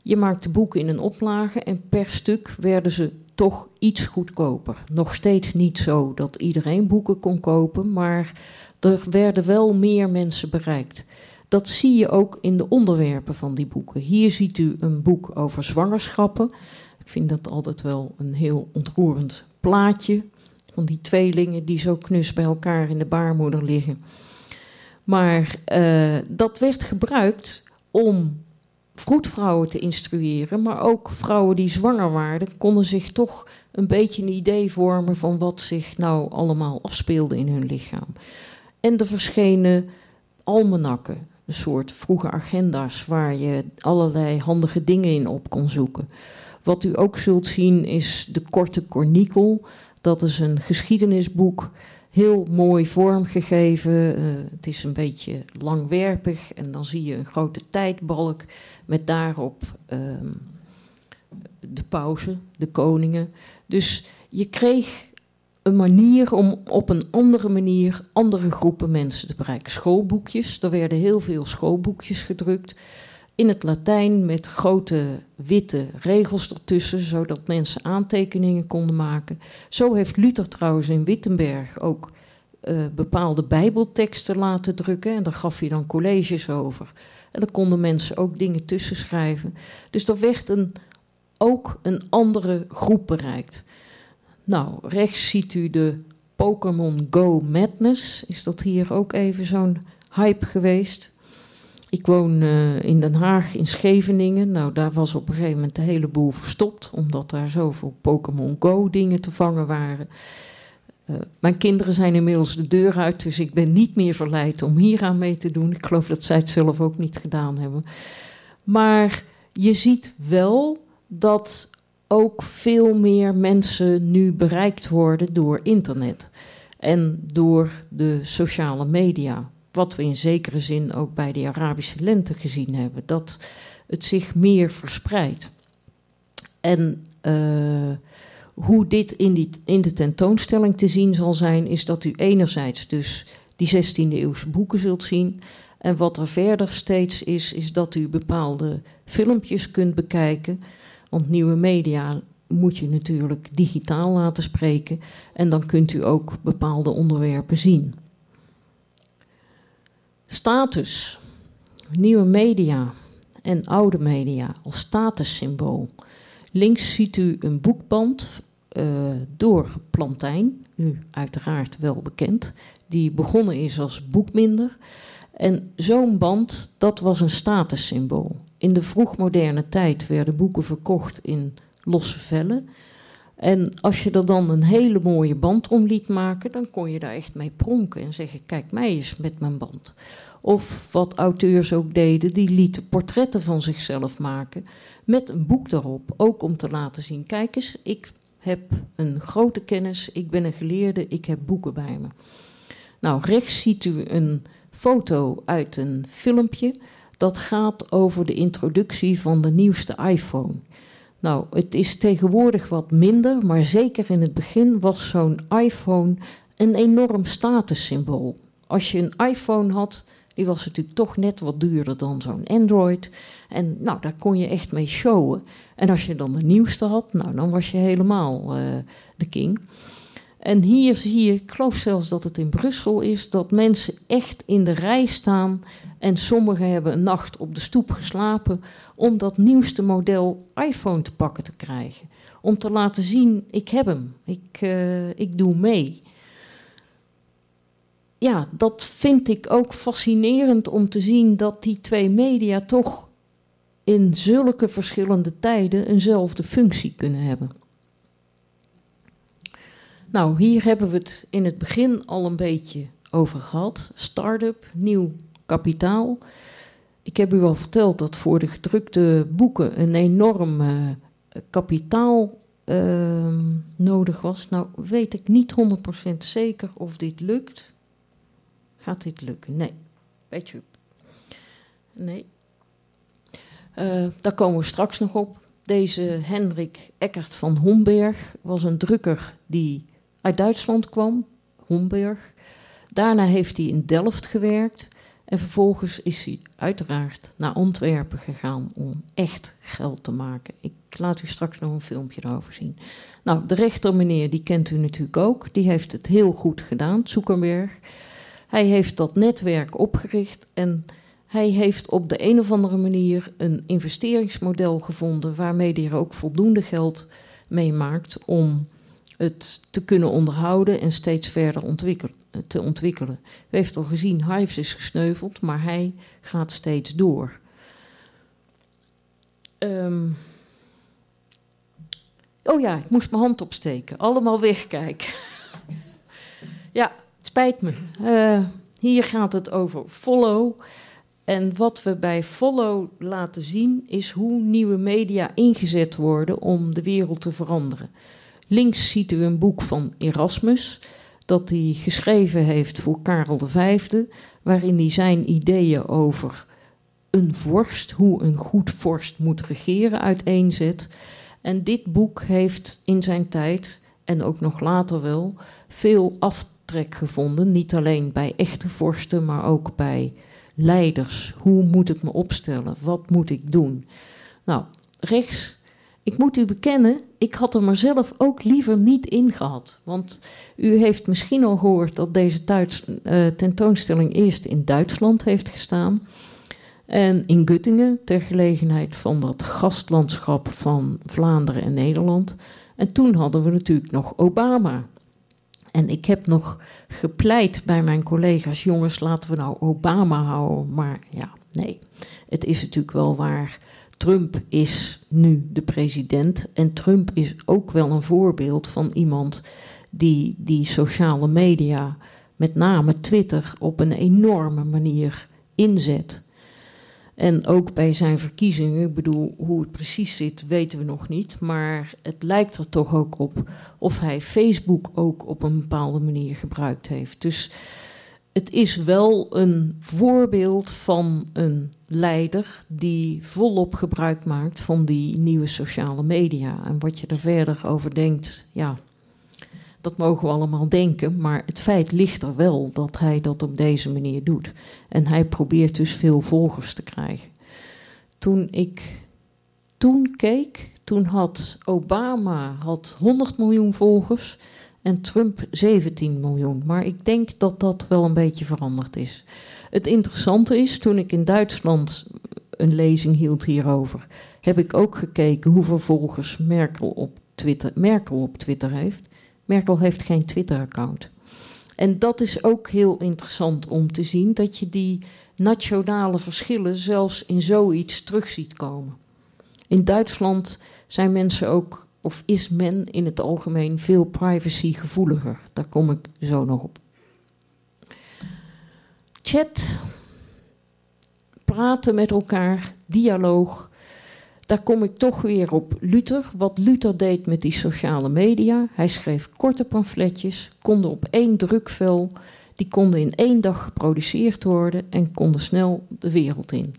je maakte boeken in een oplage en per stuk werden ze toch iets goedkoper. Nog steeds niet zo dat iedereen boeken kon kopen, maar er werden wel meer mensen bereikt. Dat zie je ook in de onderwerpen van die boeken. Hier ziet u een boek over zwangerschappen. Ik vind dat altijd wel een heel ontroerend plaatje. Van die tweelingen die zo knus bij elkaar in de baarmoeder liggen. Maar uh, dat werd gebruikt om vroedvrouwen te instrueren, maar ook vrouwen die zwanger waren, konden zich toch een beetje een idee vormen van wat zich nou allemaal afspeelde in hun lichaam. En er verschenen almanakken, een soort vroege agenda's waar je allerlei handige dingen in op kon zoeken. Wat u ook zult zien is de Korte Cornikel. Dat is een geschiedenisboek, heel mooi vormgegeven. Uh, het is een beetje langwerpig en dan zie je een grote tijdbalk met daarop uh, de pauze, de koningen. Dus je kreeg een manier om op een andere manier andere groepen mensen te bereiken. Schoolboekjes, er werden heel veel schoolboekjes gedrukt. In het Latijn met grote witte regels ertussen, zodat mensen aantekeningen konden maken. Zo heeft Luther trouwens in Wittenberg ook uh, bepaalde Bijbelteksten laten drukken. En daar gaf hij dan colleges over. En daar konden mensen ook dingen tussen schrijven. Dus er werd een, ook een andere groep bereikt. Nou, rechts ziet u de Pokémon Go Madness. Is dat hier ook even zo'n hype geweest? Ik woon uh, in Den Haag, in Scheveningen. Nou, daar was op een gegeven moment de hele boel verstopt, omdat daar zoveel Pokémon Go dingen te vangen waren. mijn kinderen zijn inmiddels de deur uit, dus ik ben niet meer verleid om hier aan mee te doen. Ik geloof dat zij het zelf ook niet gedaan hebben. Maar je ziet wel dat ook veel meer mensen nu bereikt worden door internet en door de sociale media. Wat we in zekere zin ook bij de Arabische lente gezien hebben, dat het zich meer verspreidt. En uh, hoe dit in, die, in de tentoonstelling te zien zal zijn, is dat u enerzijds dus die 16e eeuwse boeken zult zien. En wat er verder steeds is, is dat u bepaalde filmpjes kunt bekijken. Want nieuwe media moet je natuurlijk digitaal laten spreken. En dan kunt u ook bepaalde onderwerpen zien. Status. Nieuwe media en oude media als statussymbool. Links ziet u een boekband uh, door Plantijn, u uiteraard wel bekend, die begonnen is als boekminder. En zo'n band, dat was een statussymbool. In de vroegmoderne tijd werden boeken verkocht in losse vellen. En als je er dan een hele mooie band om liet maken, dan kon je daar echt mee pronken en zeggen: Kijk mij eens met mijn band. Of wat auteurs ook deden, die lieten portretten van zichzelf maken met een boek daarop. Ook om te laten zien: Kijk eens, ik heb een grote kennis, ik ben een geleerde, ik heb boeken bij me. Nou, rechts ziet u een foto uit een filmpje dat gaat over de introductie van de nieuwste iPhone. Nou, het is tegenwoordig wat minder, maar zeker in het begin was zo'n iPhone een enorm statussymbool. Als je een iPhone had, die was natuurlijk toch net wat duurder dan zo'n Android. En nou, daar kon je echt mee showen. En als je dan de nieuwste had, nou, dan was je helemaal uh, de king. En hier zie je, ik geloof zelfs dat het in Brussel is, dat mensen echt in de rij staan. En sommigen hebben een nacht op de stoep geslapen om dat nieuwste model iPhone te pakken te krijgen. Om te laten zien, ik heb hem, ik, uh, ik doe mee ja, dat vind ik ook fascinerend om te zien dat die twee media toch in zulke verschillende tijden eenzelfde functie kunnen hebben. Nou, hier hebben we het in het begin al een beetje over gehad. Start-up, nieuw kapitaal. Ik heb u al verteld dat voor de gedrukte boeken een enorm uh, kapitaal uh, nodig was. Nou, weet ik niet 100% zeker of dit lukt. Gaat dit lukken? Nee. Beetje. Nee. Uh, daar komen we straks nog op. Deze Hendrik Eckert van Homberg was een drukker die uit Duitsland kwam, Homberg. Daarna heeft hij in Delft gewerkt en vervolgens is hij uiteraard naar Antwerpen gegaan om echt geld te maken. Ik laat u straks nog een filmpje erover zien. Nou, de rechter meneer, die kent u natuurlijk ook. Die heeft het heel goed gedaan, Zuckerberg. Hij heeft dat netwerk opgericht en hij heeft op de een of andere manier een investeringsmodel gevonden waarmee hij er ook voldoende geld mee maakt om het te kunnen onderhouden en steeds verder ontwikkelen, te ontwikkelen. U heeft al gezien, Hives is gesneuveld, maar hij gaat steeds door. Um, oh ja, ik moest mijn hand opsteken. Allemaal wegkijken. ja, het spijt me. Uh, hier gaat het over follow. En wat we bij follow laten zien is hoe nieuwe media ingezet worden om de wereld te veranderen. Links ziet u een boek van Erasmus, dat hij geschreven heeft voor Karel V, waarin hij zijn ideeën over een vorst, hoe een goed vorst moet regeren, uiteenzet. En dit boek heeft in zijn tijd, en ook nog later wel, veel aftrek gevonden. Niet alleen bij echte vorsten, maar ook bij leiders. Hoe moet ik me opstellen? Wat moet ik doen? Nou, rechts ik moet u bekennen, ik had er maar zelf ook liever niet in gehad. Want u heeft misschien al gehoord dat deze Duits, uh, tentoonstelling eerst in Duitsland heeft gestaan. En in Göttingen, ter gelegenheid van dat gastlandschap van Vlaanderen en Nederland. En toen hadden we natuurlijk nog Obama. En ik heb nog gepleit bij mijn collega's: jongens, laten we nou Obama houden. Maar ja, nee, het is natuurlijk wel waar Trump is nu de president en Trump is ook wel een voorbeeld van iemand die die sociale media, met name Twitter, op een enorme manier inzet. En ook bij zijn verkiezingen, ik bedoel, hoe het precies zit, weten we nog niet. Maar het lijkt er toch ook op of hij Facebook ook op een bepaalde manier gebruikt heeft. Dus het is wel een voorbeeld van een leider die volop gebruik maakt van die nieuwe sociale media. En wat je er verder over denkt, ja, dat mogen we allemaal denken, maar het feit ligt er wel dat hij dat op deze manier doet. En hij probeert dus veel volgers te krijgen. Toen ik toen keek, toen had Obama had 100 miljoen volgers en Trump 17 miljoen. Maar ik denk dat dat wel een beetje veranderd is. Het interessante is, toen ik in Duitsland een lezing hield hierover, heb ik ook gekeken hoeveel volgers Merkel op Twitter, Merkel op Twitter heeft. Merkel heeft geen Twitter-account. En dat is ook heel interessant om te zien dat je die nationale verschillen zelfs in zoiets terug ziet komen. In Duitsland zijn mensen ook, of is men in het algemeen veel privacygevoeliger. Daar kom ik zo nog op. Chat, praten met elkaar, dialoog, daar kom ik toch weer op Luther. Wat Luther deed met die sociale media. Hij schreef korte pamfletjes, konden op één drukvel. Die konden in één dag geproduceerd worden en konden snel de wereld in.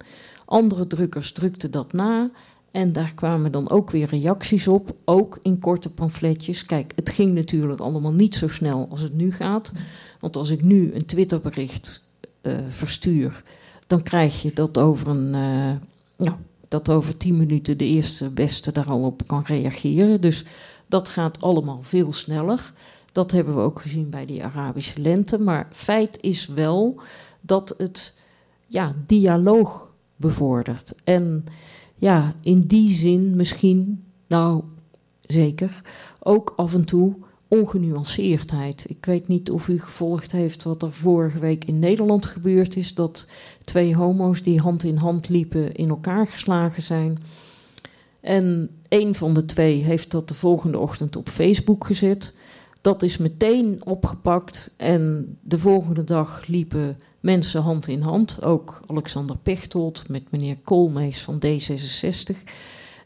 Andere drukkers drukten dat na. En daar kwamen dan ook weer reacties op, ook in korte pamfletjes. Kijk, het ging natuurlijk allemaal niet zo snel als het nu gaat. Want als ik nu een Twitterbericht uh, verstuur, dan krijg je dat over een, uh, nou, dat over tien minuten de eerste beste daar al op kan reageren. Dus dat gaat allemaal veel sneller. Dat hebben we ook gezien bij die Arabische lente. Maar feit is wel dat het ja, dialoog bevordert. En ja, in die zin misschien, nou zeker, ook af en toe ongenuanceerdheid. Ik weet niet of u gevolgd heeft wat er vorige week in Nederland gebeurd is: dat twee homo's die hand in hand liepen in elkaar geslagen zijn. En een van de twee heeft dat de volgende ochtend op Facebook gezet. Dat is meteen opgepakt en de volgende dag liepen mensen hand in hand. Ook Alexander Pechtold met meneer Koolmees van D66.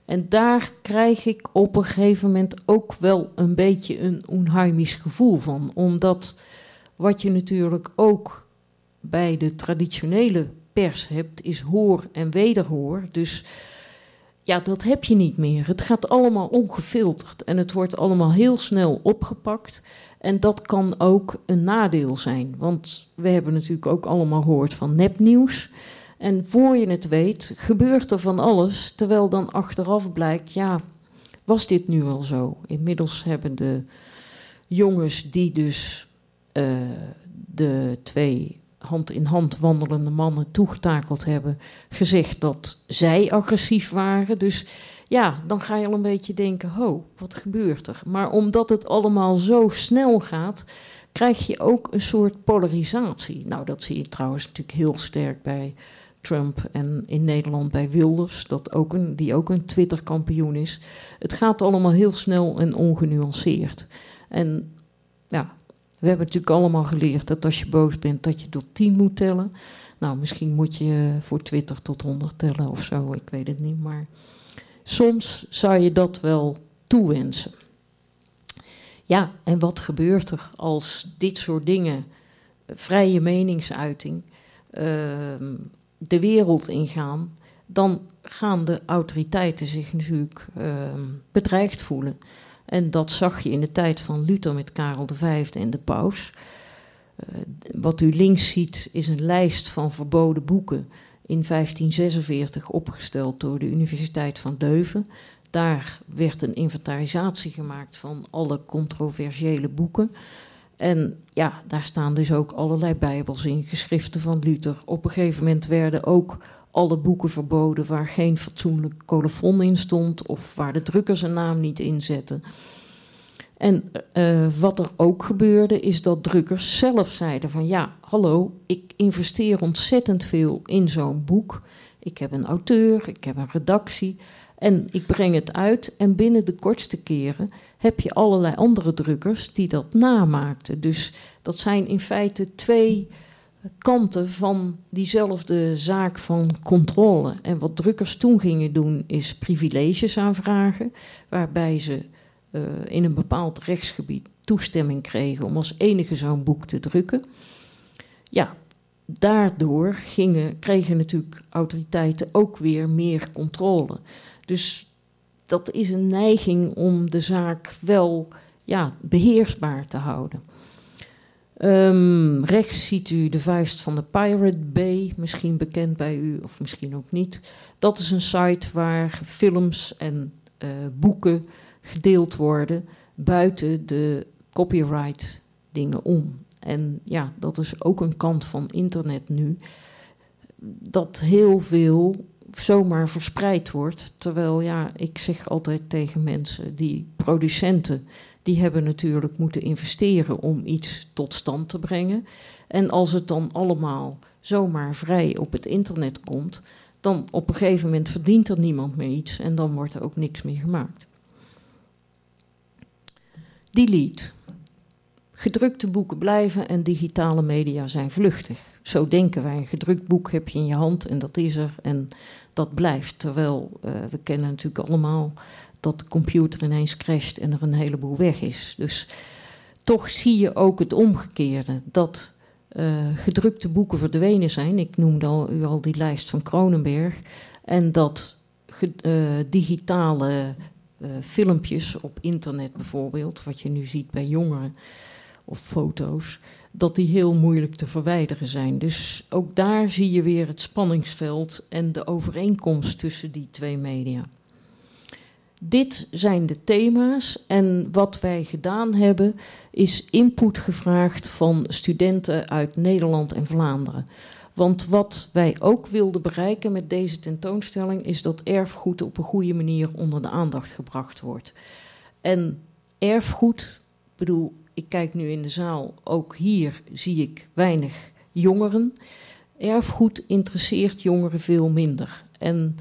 En daar krijg ik op een gegeven moment ook wel een beetje een onheimisch gevoel van. Omdat wat je natuurlijk ook bij de traditionele pers hebt, is hoor en wederhoor. Dus ja, dat heb je niet meer. Het gaat allemaal ongefilterd en het wordt allemaal heel snel opgepakt. En dat kan ook een nadeel zijn. Want we hebben natuurlijk ook allemaal gehoord van nepnieuws. En voor je het weet, gebeurt er van alles, terwijl dan achteraf blijkt, ja, was dit nu al zo? Inmiddels hebben de jongens die dus uh, de twee hand in hand wandelende mannen toegetakeld hebben, gezegd dat zij agressief waren. Dus ja, dan ga je al een beetje denken: ho, wat gebeurt er? Maar omdat het allemaal zo snel gaat, krijg je ook een soort polarisatie. Nou, dat zie je trouwens natuurlijk heel sterk bij Trump en in Nederland bij Wilders, dat ook een, die ook een Twitter-kampioen is. Het gaat allemaal heel snel en ongenuanceerd. En ja, we hebben natuurlijk allemaal geleerd dat als je boos bent, dat je tot tien moet tellen. Nou, misschien moet je voor Twitter tot 100 tellen of zo, ik weet het niet. Maar soms zou je dat wel toewensen. Ja, en wat gebeurt er als dit soort dingen, vrije meningsuiting, uh, de wereld ingaan, dan gaan de autoriteiten zich natuurlijk uh, bedreigd voelen. En dat zag je in de tijd van Luther met Karel V en de paus. Uh, wat u links ziet is een lijst van verboden boeken in 1546 opgesteld door de Universiteit van Leuven. Daar werd een inventarisatie gemaakt van alle controversiële boeken. En ja, daar staan dus ook allerlei bijbels in, geschriften van Luther. Op een gegeven moment werden ook alle boeken verboden waar geen fatsoenlijk colofon in stond of waar de drukker zijn naam niet in zette. En uh, wat er ook gebeurde is dat drukkers zelf zeiden van ja, hallo, ik investeer ontzettend veel in zo'n boek. Ik heb een auteur, ik heb een redactie en ik breng het uit. En binnen de kortste keren heb je allerlei andere drukkers die dat namaakten. Dus dat zijn in feite twee kanten van diezelfde zaak van controle. En wat drukkers toen gingen doen, is privileges aanvragen, waarbij ze uh, in een bepaald rechtsgebied toestemming kregen om als enige zo'n boek te drukken. Ja, daardoor gingen, kregen natuurlijk autoriteiten ook weer meer controle. Dus dat is een neiging om de zaak wel ja, beheersbaar te houden. Um, rechts ziet u de vuist van de Pirate Bay, misschien bekend bij u of misschien ook niet. Dat is een site waar films en uh, boeken gedeeld worden buiten de copyright dingen om. En ja, dat is ook een kant van internet nu. Dat heel veel zomaar verspreid wordt. Terwijl ja, ik zeg altijd tegen mensen, die producenten, die hebben natuurlijk moeten investeren om iets tot stand te brengen. En als het dan allemaal zomaar vrij op het internet komt, dan op een gegeven moment verdient er niemand meer iets en dan wordt er ook niks meer gemaakt. Delete. Gedrukte boeken blijven en digitale media zijn vluchtig. Zo denken wij. Een gedrukt boek heb je in je hand en dat is er en dat blijft. Terwijl uh, we kennen natuurlijk allemaal dat de computer ineens crasht en er een heleboel weg is. Dus toch zie je ook het omgekeerde. Dat uh, gedrukte boeken verdwenen zijn. Ik noemde al, u al die lijst van Kronenberg. En dat uh, digitale uh, filmpjes op internet bijvoorbeeld, wat je nu ziet bij jongeren of foto's, dat die heel moeilijk te verwijderen zijn. Dus ook daar zie je weer het spanningsveld en de overeenkomst tussen die twee media. Dit zijn de thema's en wat wij gedaan hebben is input gevraagd van studenten uit Nederland en Vlaanderen. Want wat wij ook wilden bereiken met deze tentoonstelling is dat erfgoed op een goede manier onder de aandacht gebracht wordt. En erfgoed, bedoel, ik kijk nu in de zaal, ook hier zie ik weinig jongeren. Erfgoed interesseert jongeren veel minder. En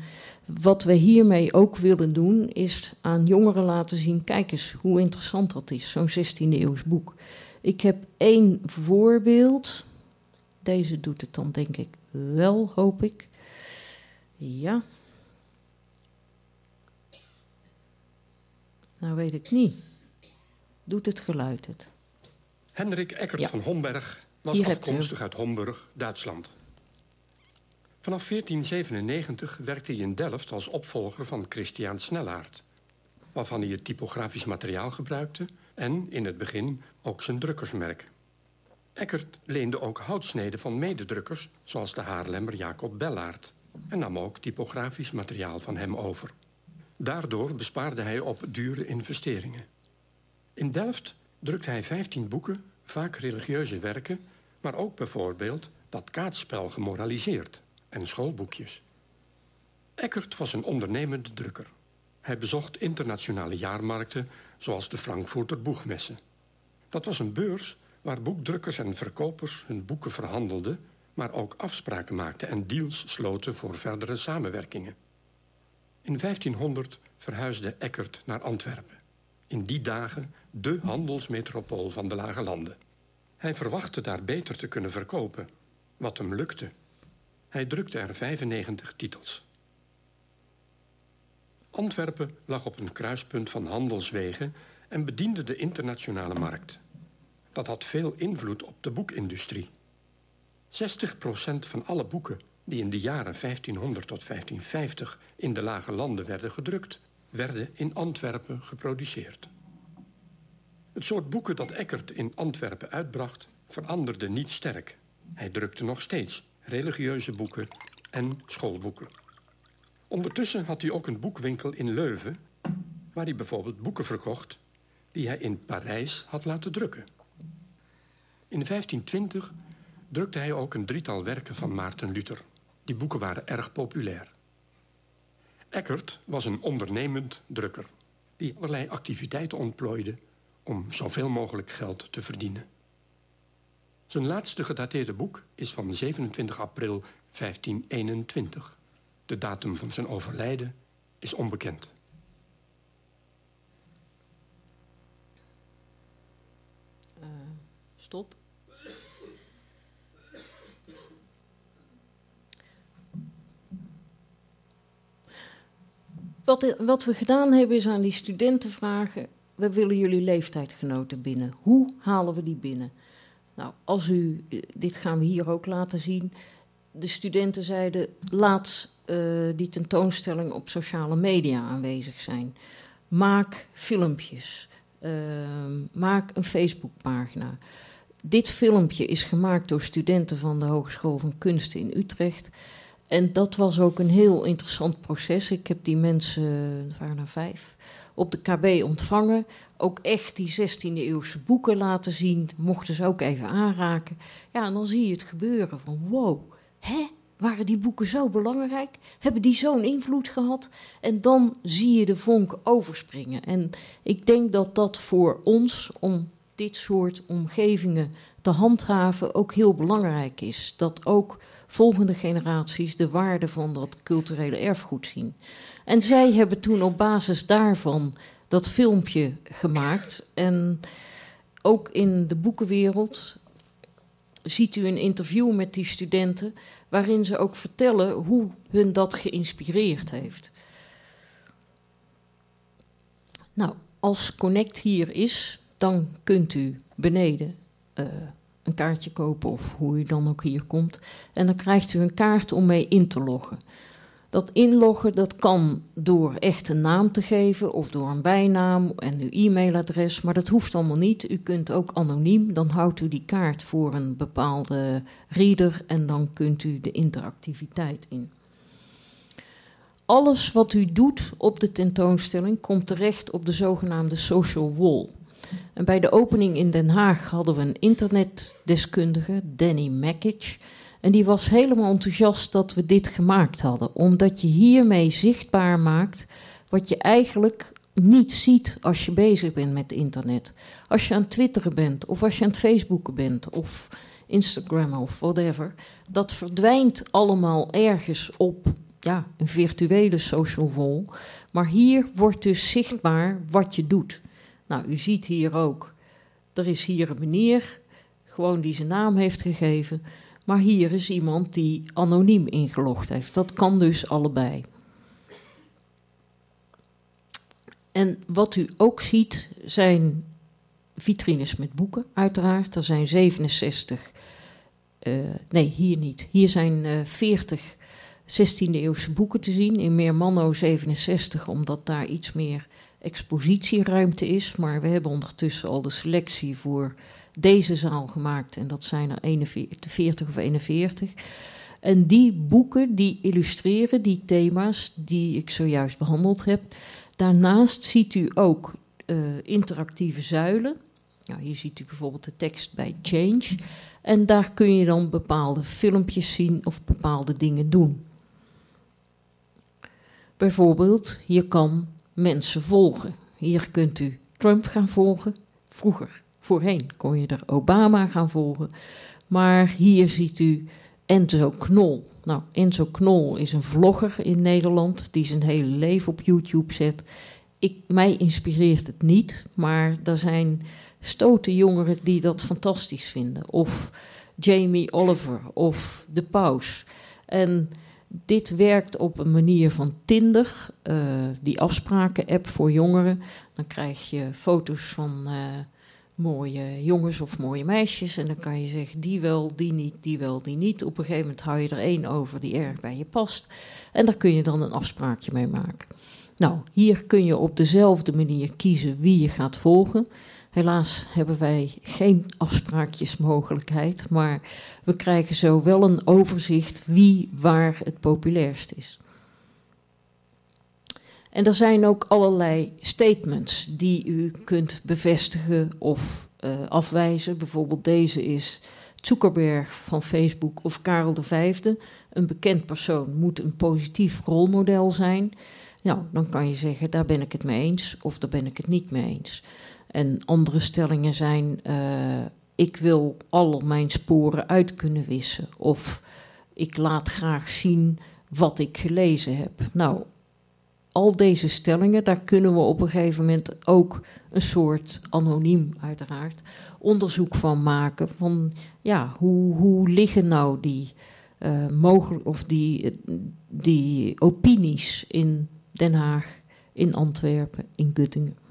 wat we hiermee ook willen doen, is aan jongeren laten zien: kijk eens hoe interessant dat is, zo'n 16e-eeuws boek. Ik heb één voorbeeld. Deze doet het dan denk ik wel, hoop ik. Ja. Nou weet ik niet. Doet het geluid het? Hendrik Eckert van Homberg was afkomstig uit Homburg, Duitsland. Vanaf 1497 werkte hij in Delft als opvolger van Christian Snellaert, waarvan hij het typografisch materiaal gebruikte en in het begin ook zijn drukkersmerk. Eckert leende ook houtsneden van mededrukkers, zoals de Haarlemmer Jacob Bellaert, en nam ook typografisch materiaal van hem over. Daardoor bespaarde hij op dure investeringen. In Delft drukte hij 15 boeken, vaak religieuze werken, maar ook bijvoorbeeld dat kaartspel gemoraliseerd en schoolboekjes. Eckert was een ondernemende drukker. Hij bezocht internationale jaarmarkten zoals de Frankfurter Boegmesse. Dat was een beurs waar boekdrukkers en verkopers hun boeken verhandelden, maar ook afspraken maakten en deals sloten voor verdere samenwerkingen. In 1500 verhuisde Eckert naar Antwerpen. In die dagen de handelsmetropool van de Lage Landen. Hij verwachtte daar beter te kunnen verkopen, wat hem lukte. Hij drukte er 95 titels. Antwerpen lag op een kruispunt van handelswegen en bediende de internationale markt. Dat had veel invloed op de boekindustrie. 60% van alle boeken die in de jaren 1500 tot 1550 in de lage landen werden gedrukt, werden in Antwerpen geproduceerd. Het soort boeken dat Eckert in Antwerpen uitbracht, veranderde niet sterk. Hij drukte nog steeds religieuze boeken en schoolboeken. Ondertussen had hij ook een boekwinkel in Leuven, waar hij bijvoorbeeld boeken verkocht die hij in Parijs had laten drukken. In 1520 drukte hij ook een drietal werken van Maarten Luther. Die boeken waren erg populair. Eckert was een ondernemend drukker die allerlei activiteiten ontplooide om zoveel mogelijk geld te verdienen. Zijn laatste gedateerde boek is van 27 april 1521. De datum van zijn overlijden is onbekend. Uh, stop. Wat, wat, we gedaan hebben is aan die studenten vragen: we willen jullie leeftijdgenoten binnen. Hoe halen we die binnen? Nou, als u, eh, dit gaan we hier ook laten zien. De studenten zeiden: laat uh, die tentoonstelling op sociale media aanwezig zijn. Maak filmpjes. Uh, maak een Facebookpagina. Dit filmpje is gemaakt door studenten van de Hogeschool van Kunsten in Utrecht. En dat was ook een heel interessant proces. Ik heb die mensen, het waren er vijf, op de KB ontvangen. Ook echt die 16e eeuwse boeken laten zien. Mochten ze ook even aanraken. Ja, en dan zie je het gebeuren van wow, hè? Waren die boeken zo belangrijk? Hebben die zo'n invloed gehad? En dan zie je de vonk overspringen. En ik denk dat dat voor ons, om dit soort omgevingen te handhaven, ook heel belangrijk is. Dat ook volgende generaties de waarde van dat culturele erfgoed zien. En zij hebben toen op basis daarvan dat filmpje gemaakt. En ook in de boekenwereld ziet u een interview met die studenten, waarin ze ook vertellen hoe hun dat geïnspireerd heeft. Nou, als Connect hier is, dan kunt u beneden uh, een kaartje kopen of hoe u dan ook hier komt. En dan krijgt u een kaart om mee in te loggen. Dat inloggen dat kan door echt een naam te geven of door een bijnaam en uw e-mailadres, maar dat hoeft allemaal niet. U kunt ook anoniem, dan houdt u die kaart voor een bepaalde reader en dan kunt u de interactiviteit in. Alles wat u doet op de tentoonstelling komt terecht op de zogenaamde social wall. En bij de opening in Den Haag hadden we een internetdeskundige, Danny Makic. En die was helemaal enthousiast dat we dit gemaakt hadden, omdat je hiermee zichtbaar maakt wat je eigenlijk niet ziet als je bezig bent met internet. Als je aan twitteren bent, of als je aan het facebooken bent, of Instagram of whatever. Dat verdwijnt allemaal ergens op ja, een virtuele social wall. Maar hier wordt dus zichtbaar wat je doet. Nou, u ziet hier ook, er is hier een meneer, gewoon die zijn naam heeft gegeven. Maar hier is iemand die anoniem ingelogd heeft. Dat kan dus allebei. En wat u ook ziet zijn vitrines met boeken, uiteraard. Er zijn 67, uh, eh, nee, hier niet. Hier zijn uh, 40 16e eeuwse boeken te zien in Meermanno 67, omdat daar iets meer expositieruimte is. Maar we hebben ondertussen al de selectie voor deze zaal gemaakt. En dat zijn er 41, 40 of 41. En die boeken die illustreren die thema's die ik zojuist behandeld heb. Daarnaast ziet u ook uh, interactieve zuilen. Nou, hier ziet u bijvoorbeeld de tekst bij Change. En daar kun je dan bepaalde filmpjes zien of bepaalde dingen doen. Bijvoorbeeld, je kan mensen volgen. Hier kunt u Trump gaan volgen. Vroeger, voorheen, kon je er Obama gaan volgen. Maar hier ziet u Enzo Knol. Nou, Enzo Knol is een vlogger in Nederland die zijn hele leven op YouTube zet. Ik, mij inspireert het niet, maar er zijn stoute jongeren die dat fantastisch vinden. Of Jamie Oliver of De Paus. En dit werkt op een manier van Tinder, uh, die afspraken-app voor jongeren. Dan krijg je foto's van uh, mooie jongens of mooie meisjes. En dan kan je zeggen, die wel, die niet, die wel, die niet. Op een gegeven moment hou je er één over die erg bij je past. En daar kun je dan een afspraakje mee maken. Nou, hier kun je op dezelfde manier kiezen wie je gaat volgen. Helaas hebben wij geen afspraakjesmogelijkheid, maar we krijgen zo wel een overzicht wie waar het populairst is. En er zijn ook allerlei statements die u kunt bevestigen of uh, afwijzen. Bijvoorbeeld deze is Zuckerberg van Facebook of Karel V. Een bekend persoon moet een positief rolmodel zijn. Nou, dan kan je zeggen, daar ben ik het mee eens of daar ben ik het niet mee eens. En andere stellingen zijn: uh, ik wil al mijn sporen uit kunnen wissen. Of ik laat graag zien wat ik gelezen heb. Nou, al deze stellingen, daar kunnen we op een gegeven moment ook een soort anoniem, uiteraard, onderzoek van maken. Van ja, hoe, hoe liggen nou die, uh, mogelijk, of die, die opinies in Den Haag, in Antwerpen, in Guttingen?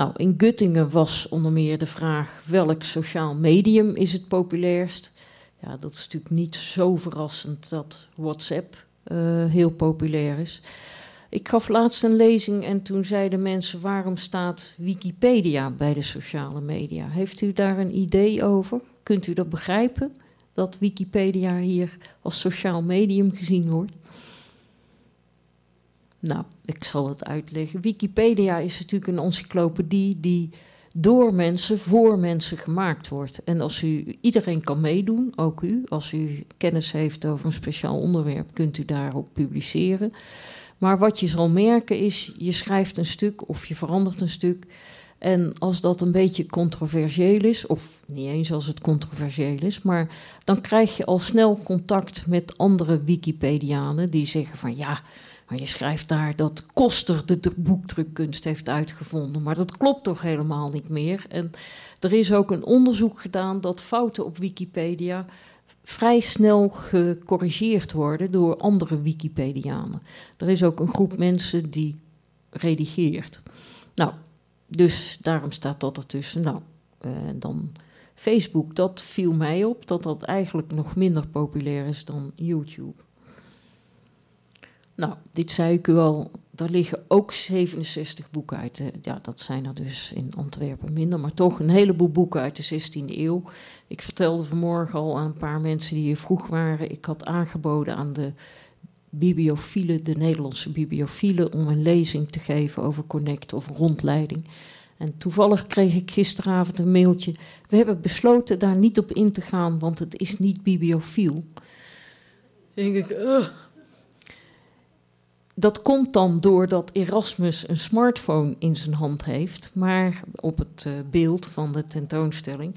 Nou, in Guttingen was onder meer de vraag welk sociaal medium is het populairst. Ja, dat is natuurlijk niet zo verrassend dat WhatsApp uh, heel populair is. Ik gaf laatst een lezing en toen zeiden mensen: waarom staat Wikipedia bij de sociale media? Heeft u daar een idee over? Kunt u dat begrijpen? Dat Wikipedia hier als sociaal medium gezien wordt? Nou, ik zal het uitleggen. Wikipedia is natuurlijk een encyclopedie die door mensen, voor mensen gemaakt wordt. En als u, iedereen kan meedoen, ook u. Als u kennis heeft over een speciaal onderwerp, kunt u daarop publiceren. Maar wat je zal merken is, je schrijft een stuk of je verandert een stuk. En als dat een beetje controversieel is, of niet eens als het controversieel is, maar dan krijg je al snel contact met andere Wikipedianen die zeggen van ja, maar je schrijft daar dat Koster de boekdrukkunst heeft uitgevonden. Maar dat klopt toch helemaal niet meer. En er is ook een onderzoek gedaan dat fouten op Wikipedia vrij snel gecorrigeerd worden door andere Wikipedianen. Er is ook een groep mensen die redigeert. Nou, dus daarom staat dat ertussen. Nou, uh, dan Facebook, dat viel mij op dat dat eigenlijk nog minder populair is dan YouTube. Nou, dit zei ik u al, daar liggen ook 67 boeken uit. Ja, dat zijn er dus in Antwerpen minder, maar toch een heleboel boeken uit de 16e eeuw. Ik vertelde vanmorgen al aan een paar mensen die hier vroeg waren. Ik had aangeboden aan de bibliofielen, de Nederlandse bibliofielen, om een lezing te geven over Connect of rondleiding. En toevallig kreeg ik gisteravond een mailtje. We hebben besloten daar niet op in te gaan, want het is niet bibliofiel. denk ik, uh, dat komt dan doordat Erasmus een smartphone in zijn hand heeft, maar op het uh, beeld van de tentoonstelling.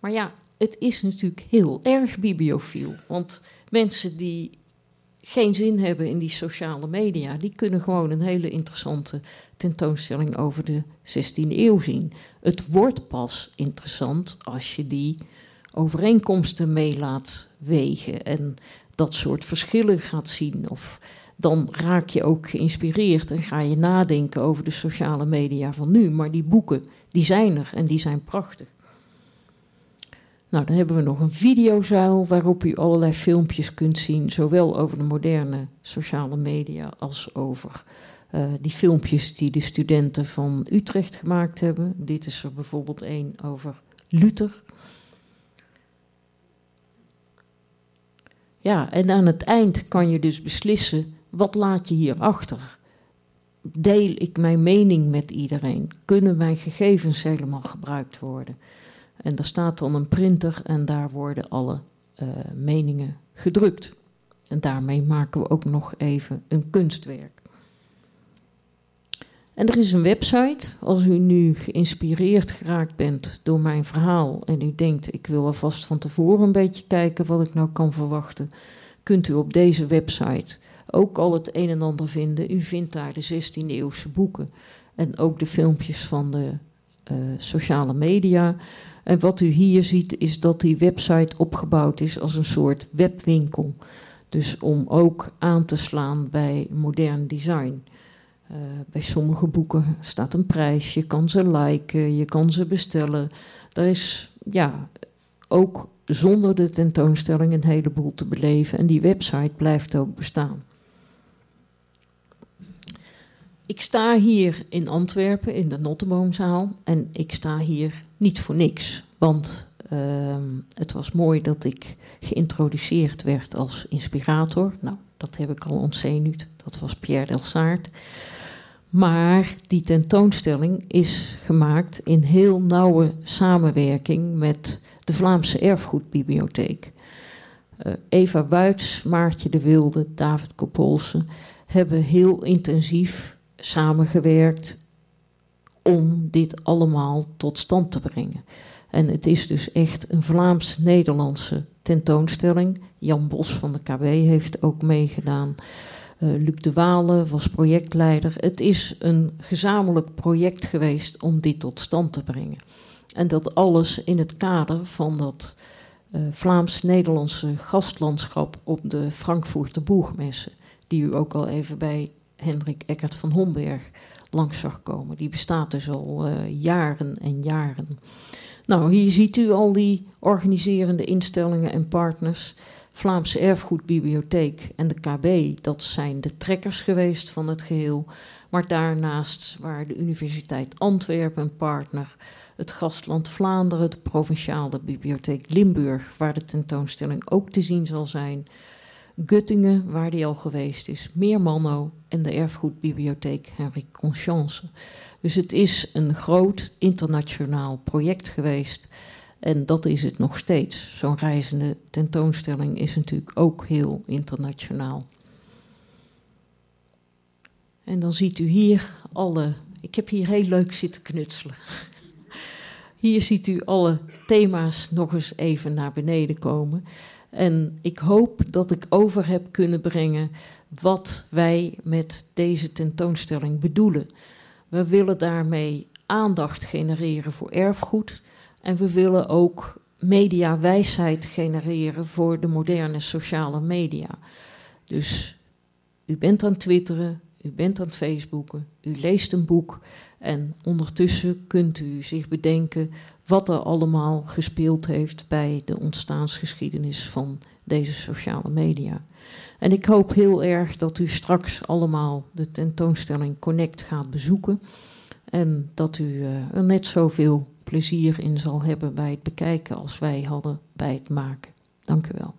Maar ja, het is natuurlijk heel erg bibliofiel. Want mensen die geen zin hebben in die sociale media, die kunnen gewoon een hele interessante tentoonstelling over de 16e eeuw zien. Het wordt pas interessant als je die overeenkomsten mee laat wegen en dat soort verschillen gaat zien. Of dan raak je ook geïnspireerd en ga je nadenken over de sociale media van nu. Maar die boeken, die zijn er en die zijn prachtig. Nou, dan hebben we nog een videozuil waarop u allerlei filmpjes kunt zien, zowel over de moderne sociale media als over uh, die filmpjes die de studenten van Utrecht gemaakt hebben. Dit is er bijvoorbeeld één over Luther. Ja, en aan het eind kan je dus beslissen wat laat je hier achter? Deel ik mijn mening met iedereen? Kunnen mijn gegevens helemaal gebruikt worden? En daar staat dan een printer en daar worden alle uh, meningen gedrukt. En daarmee maken we ook nog even een kunstwerk. En er is een website. Als u nu geïnspireerd geraakt bent door mijn verhaal en u denkt: ik wil alvast van tevoren een beetje kijken wat ik nou kan verwachten, kunt u op deze website ook al het een en ander vinden. U vindt daar de 16e eeuwse boeken en ook de filmpjes van de uh, sociale media. En wat u hier ziet is dat die website opgebouwd is als een soort webwinkel. Dus om ook aan te slaan bij modern design. Uh, bij sommige boeken staat een prijs, je kan ze liken, je kan ze bestellen. Er is ja, ook zonder de tentoonstelling een heleboel te beleven en die website blijft ook bestaan. Ik sta hier in Antwerpen in de Notteboomzaal en ik sta hier niet voor niks. Want uh, het was mooi dat ik geïntroduceerd werd als inspirator. Nou, dat heb ik al ontzenuwd. Dat was Pierre Delsaart. Maar die tentoonstelling is gemaakt in heel nauwe samenwerking met de Vlaamse Erfgoedbibliotheek. Uh, Eva Wuits, Maartje de Wilde, David Kopolsen hebben heel intensief samengewerkt om dit allemaal tot stand te brengen. En het is dus echt een Vlaams-Nederlandse tentoonstelling. Jan Bos van de KB heeft ook meegedaan. Uh, Luc de Walen was projectleider. Het is een gezamenlijk project geweest om dit tot stand te brengen. En dat alles in het kader van dat uh, Vlaams-Nederlandse gastlandschap op de Frankfurter Boegmessen, die u ook al even bij Hendrik Eckert van Homberg langs zag komen. Die bestaat dus al uh, jaren en jaren. Nou, hier ziet u al die organiserende instellingen en partners. Vlaamse Erfgoedbibliotheek en de KB, dat zijn de trekkers geweest van het geheel. Maar daarnaast waren de Universiteit Antwerpen een partner, het gastland Vlaanderen, de Provinciale Bibliotheek Limburg, waar de tentoonstelling ook te zien zal zijn, Guttingen, waar die al geweest is, Meermanno en de Erfgoedbibliotheek Henri Conscience. Dus het is een groot internationaal project geweest. En dat is het nog steeds. Zo'n reizende tentoonstelling is natuurlijk ook heel internationaal. En dan ziet u hier alle. Ik heb hier heel leuk zitten knutselen. Hier ziet u alle thema's nog eens even naar beneden komen. En ik hoop dat ik over heb kunnen brengen wat wij met deze tentoonstelling bedoelen. We willen daarmee aandacht genereren voor erfgoed. En we willen ook mediawijsheid genereren voor de moderne sociale media. Dus u bent aan twitteren, u bent aan het facebooken, u leest een boek en ondertussen kunt u zich bedenken wat er allemaal gespeeld heeft bij de ontstaansgeschiedenis van deze sociale media. En ik hoop heel erg dat u straks allemaal de tentoonstelling Connect gaat bezoeken. En dat u uh, er net zoveel plezier in zal hebben bij het bekijken als wij hadden bij het maken. Dank u wel.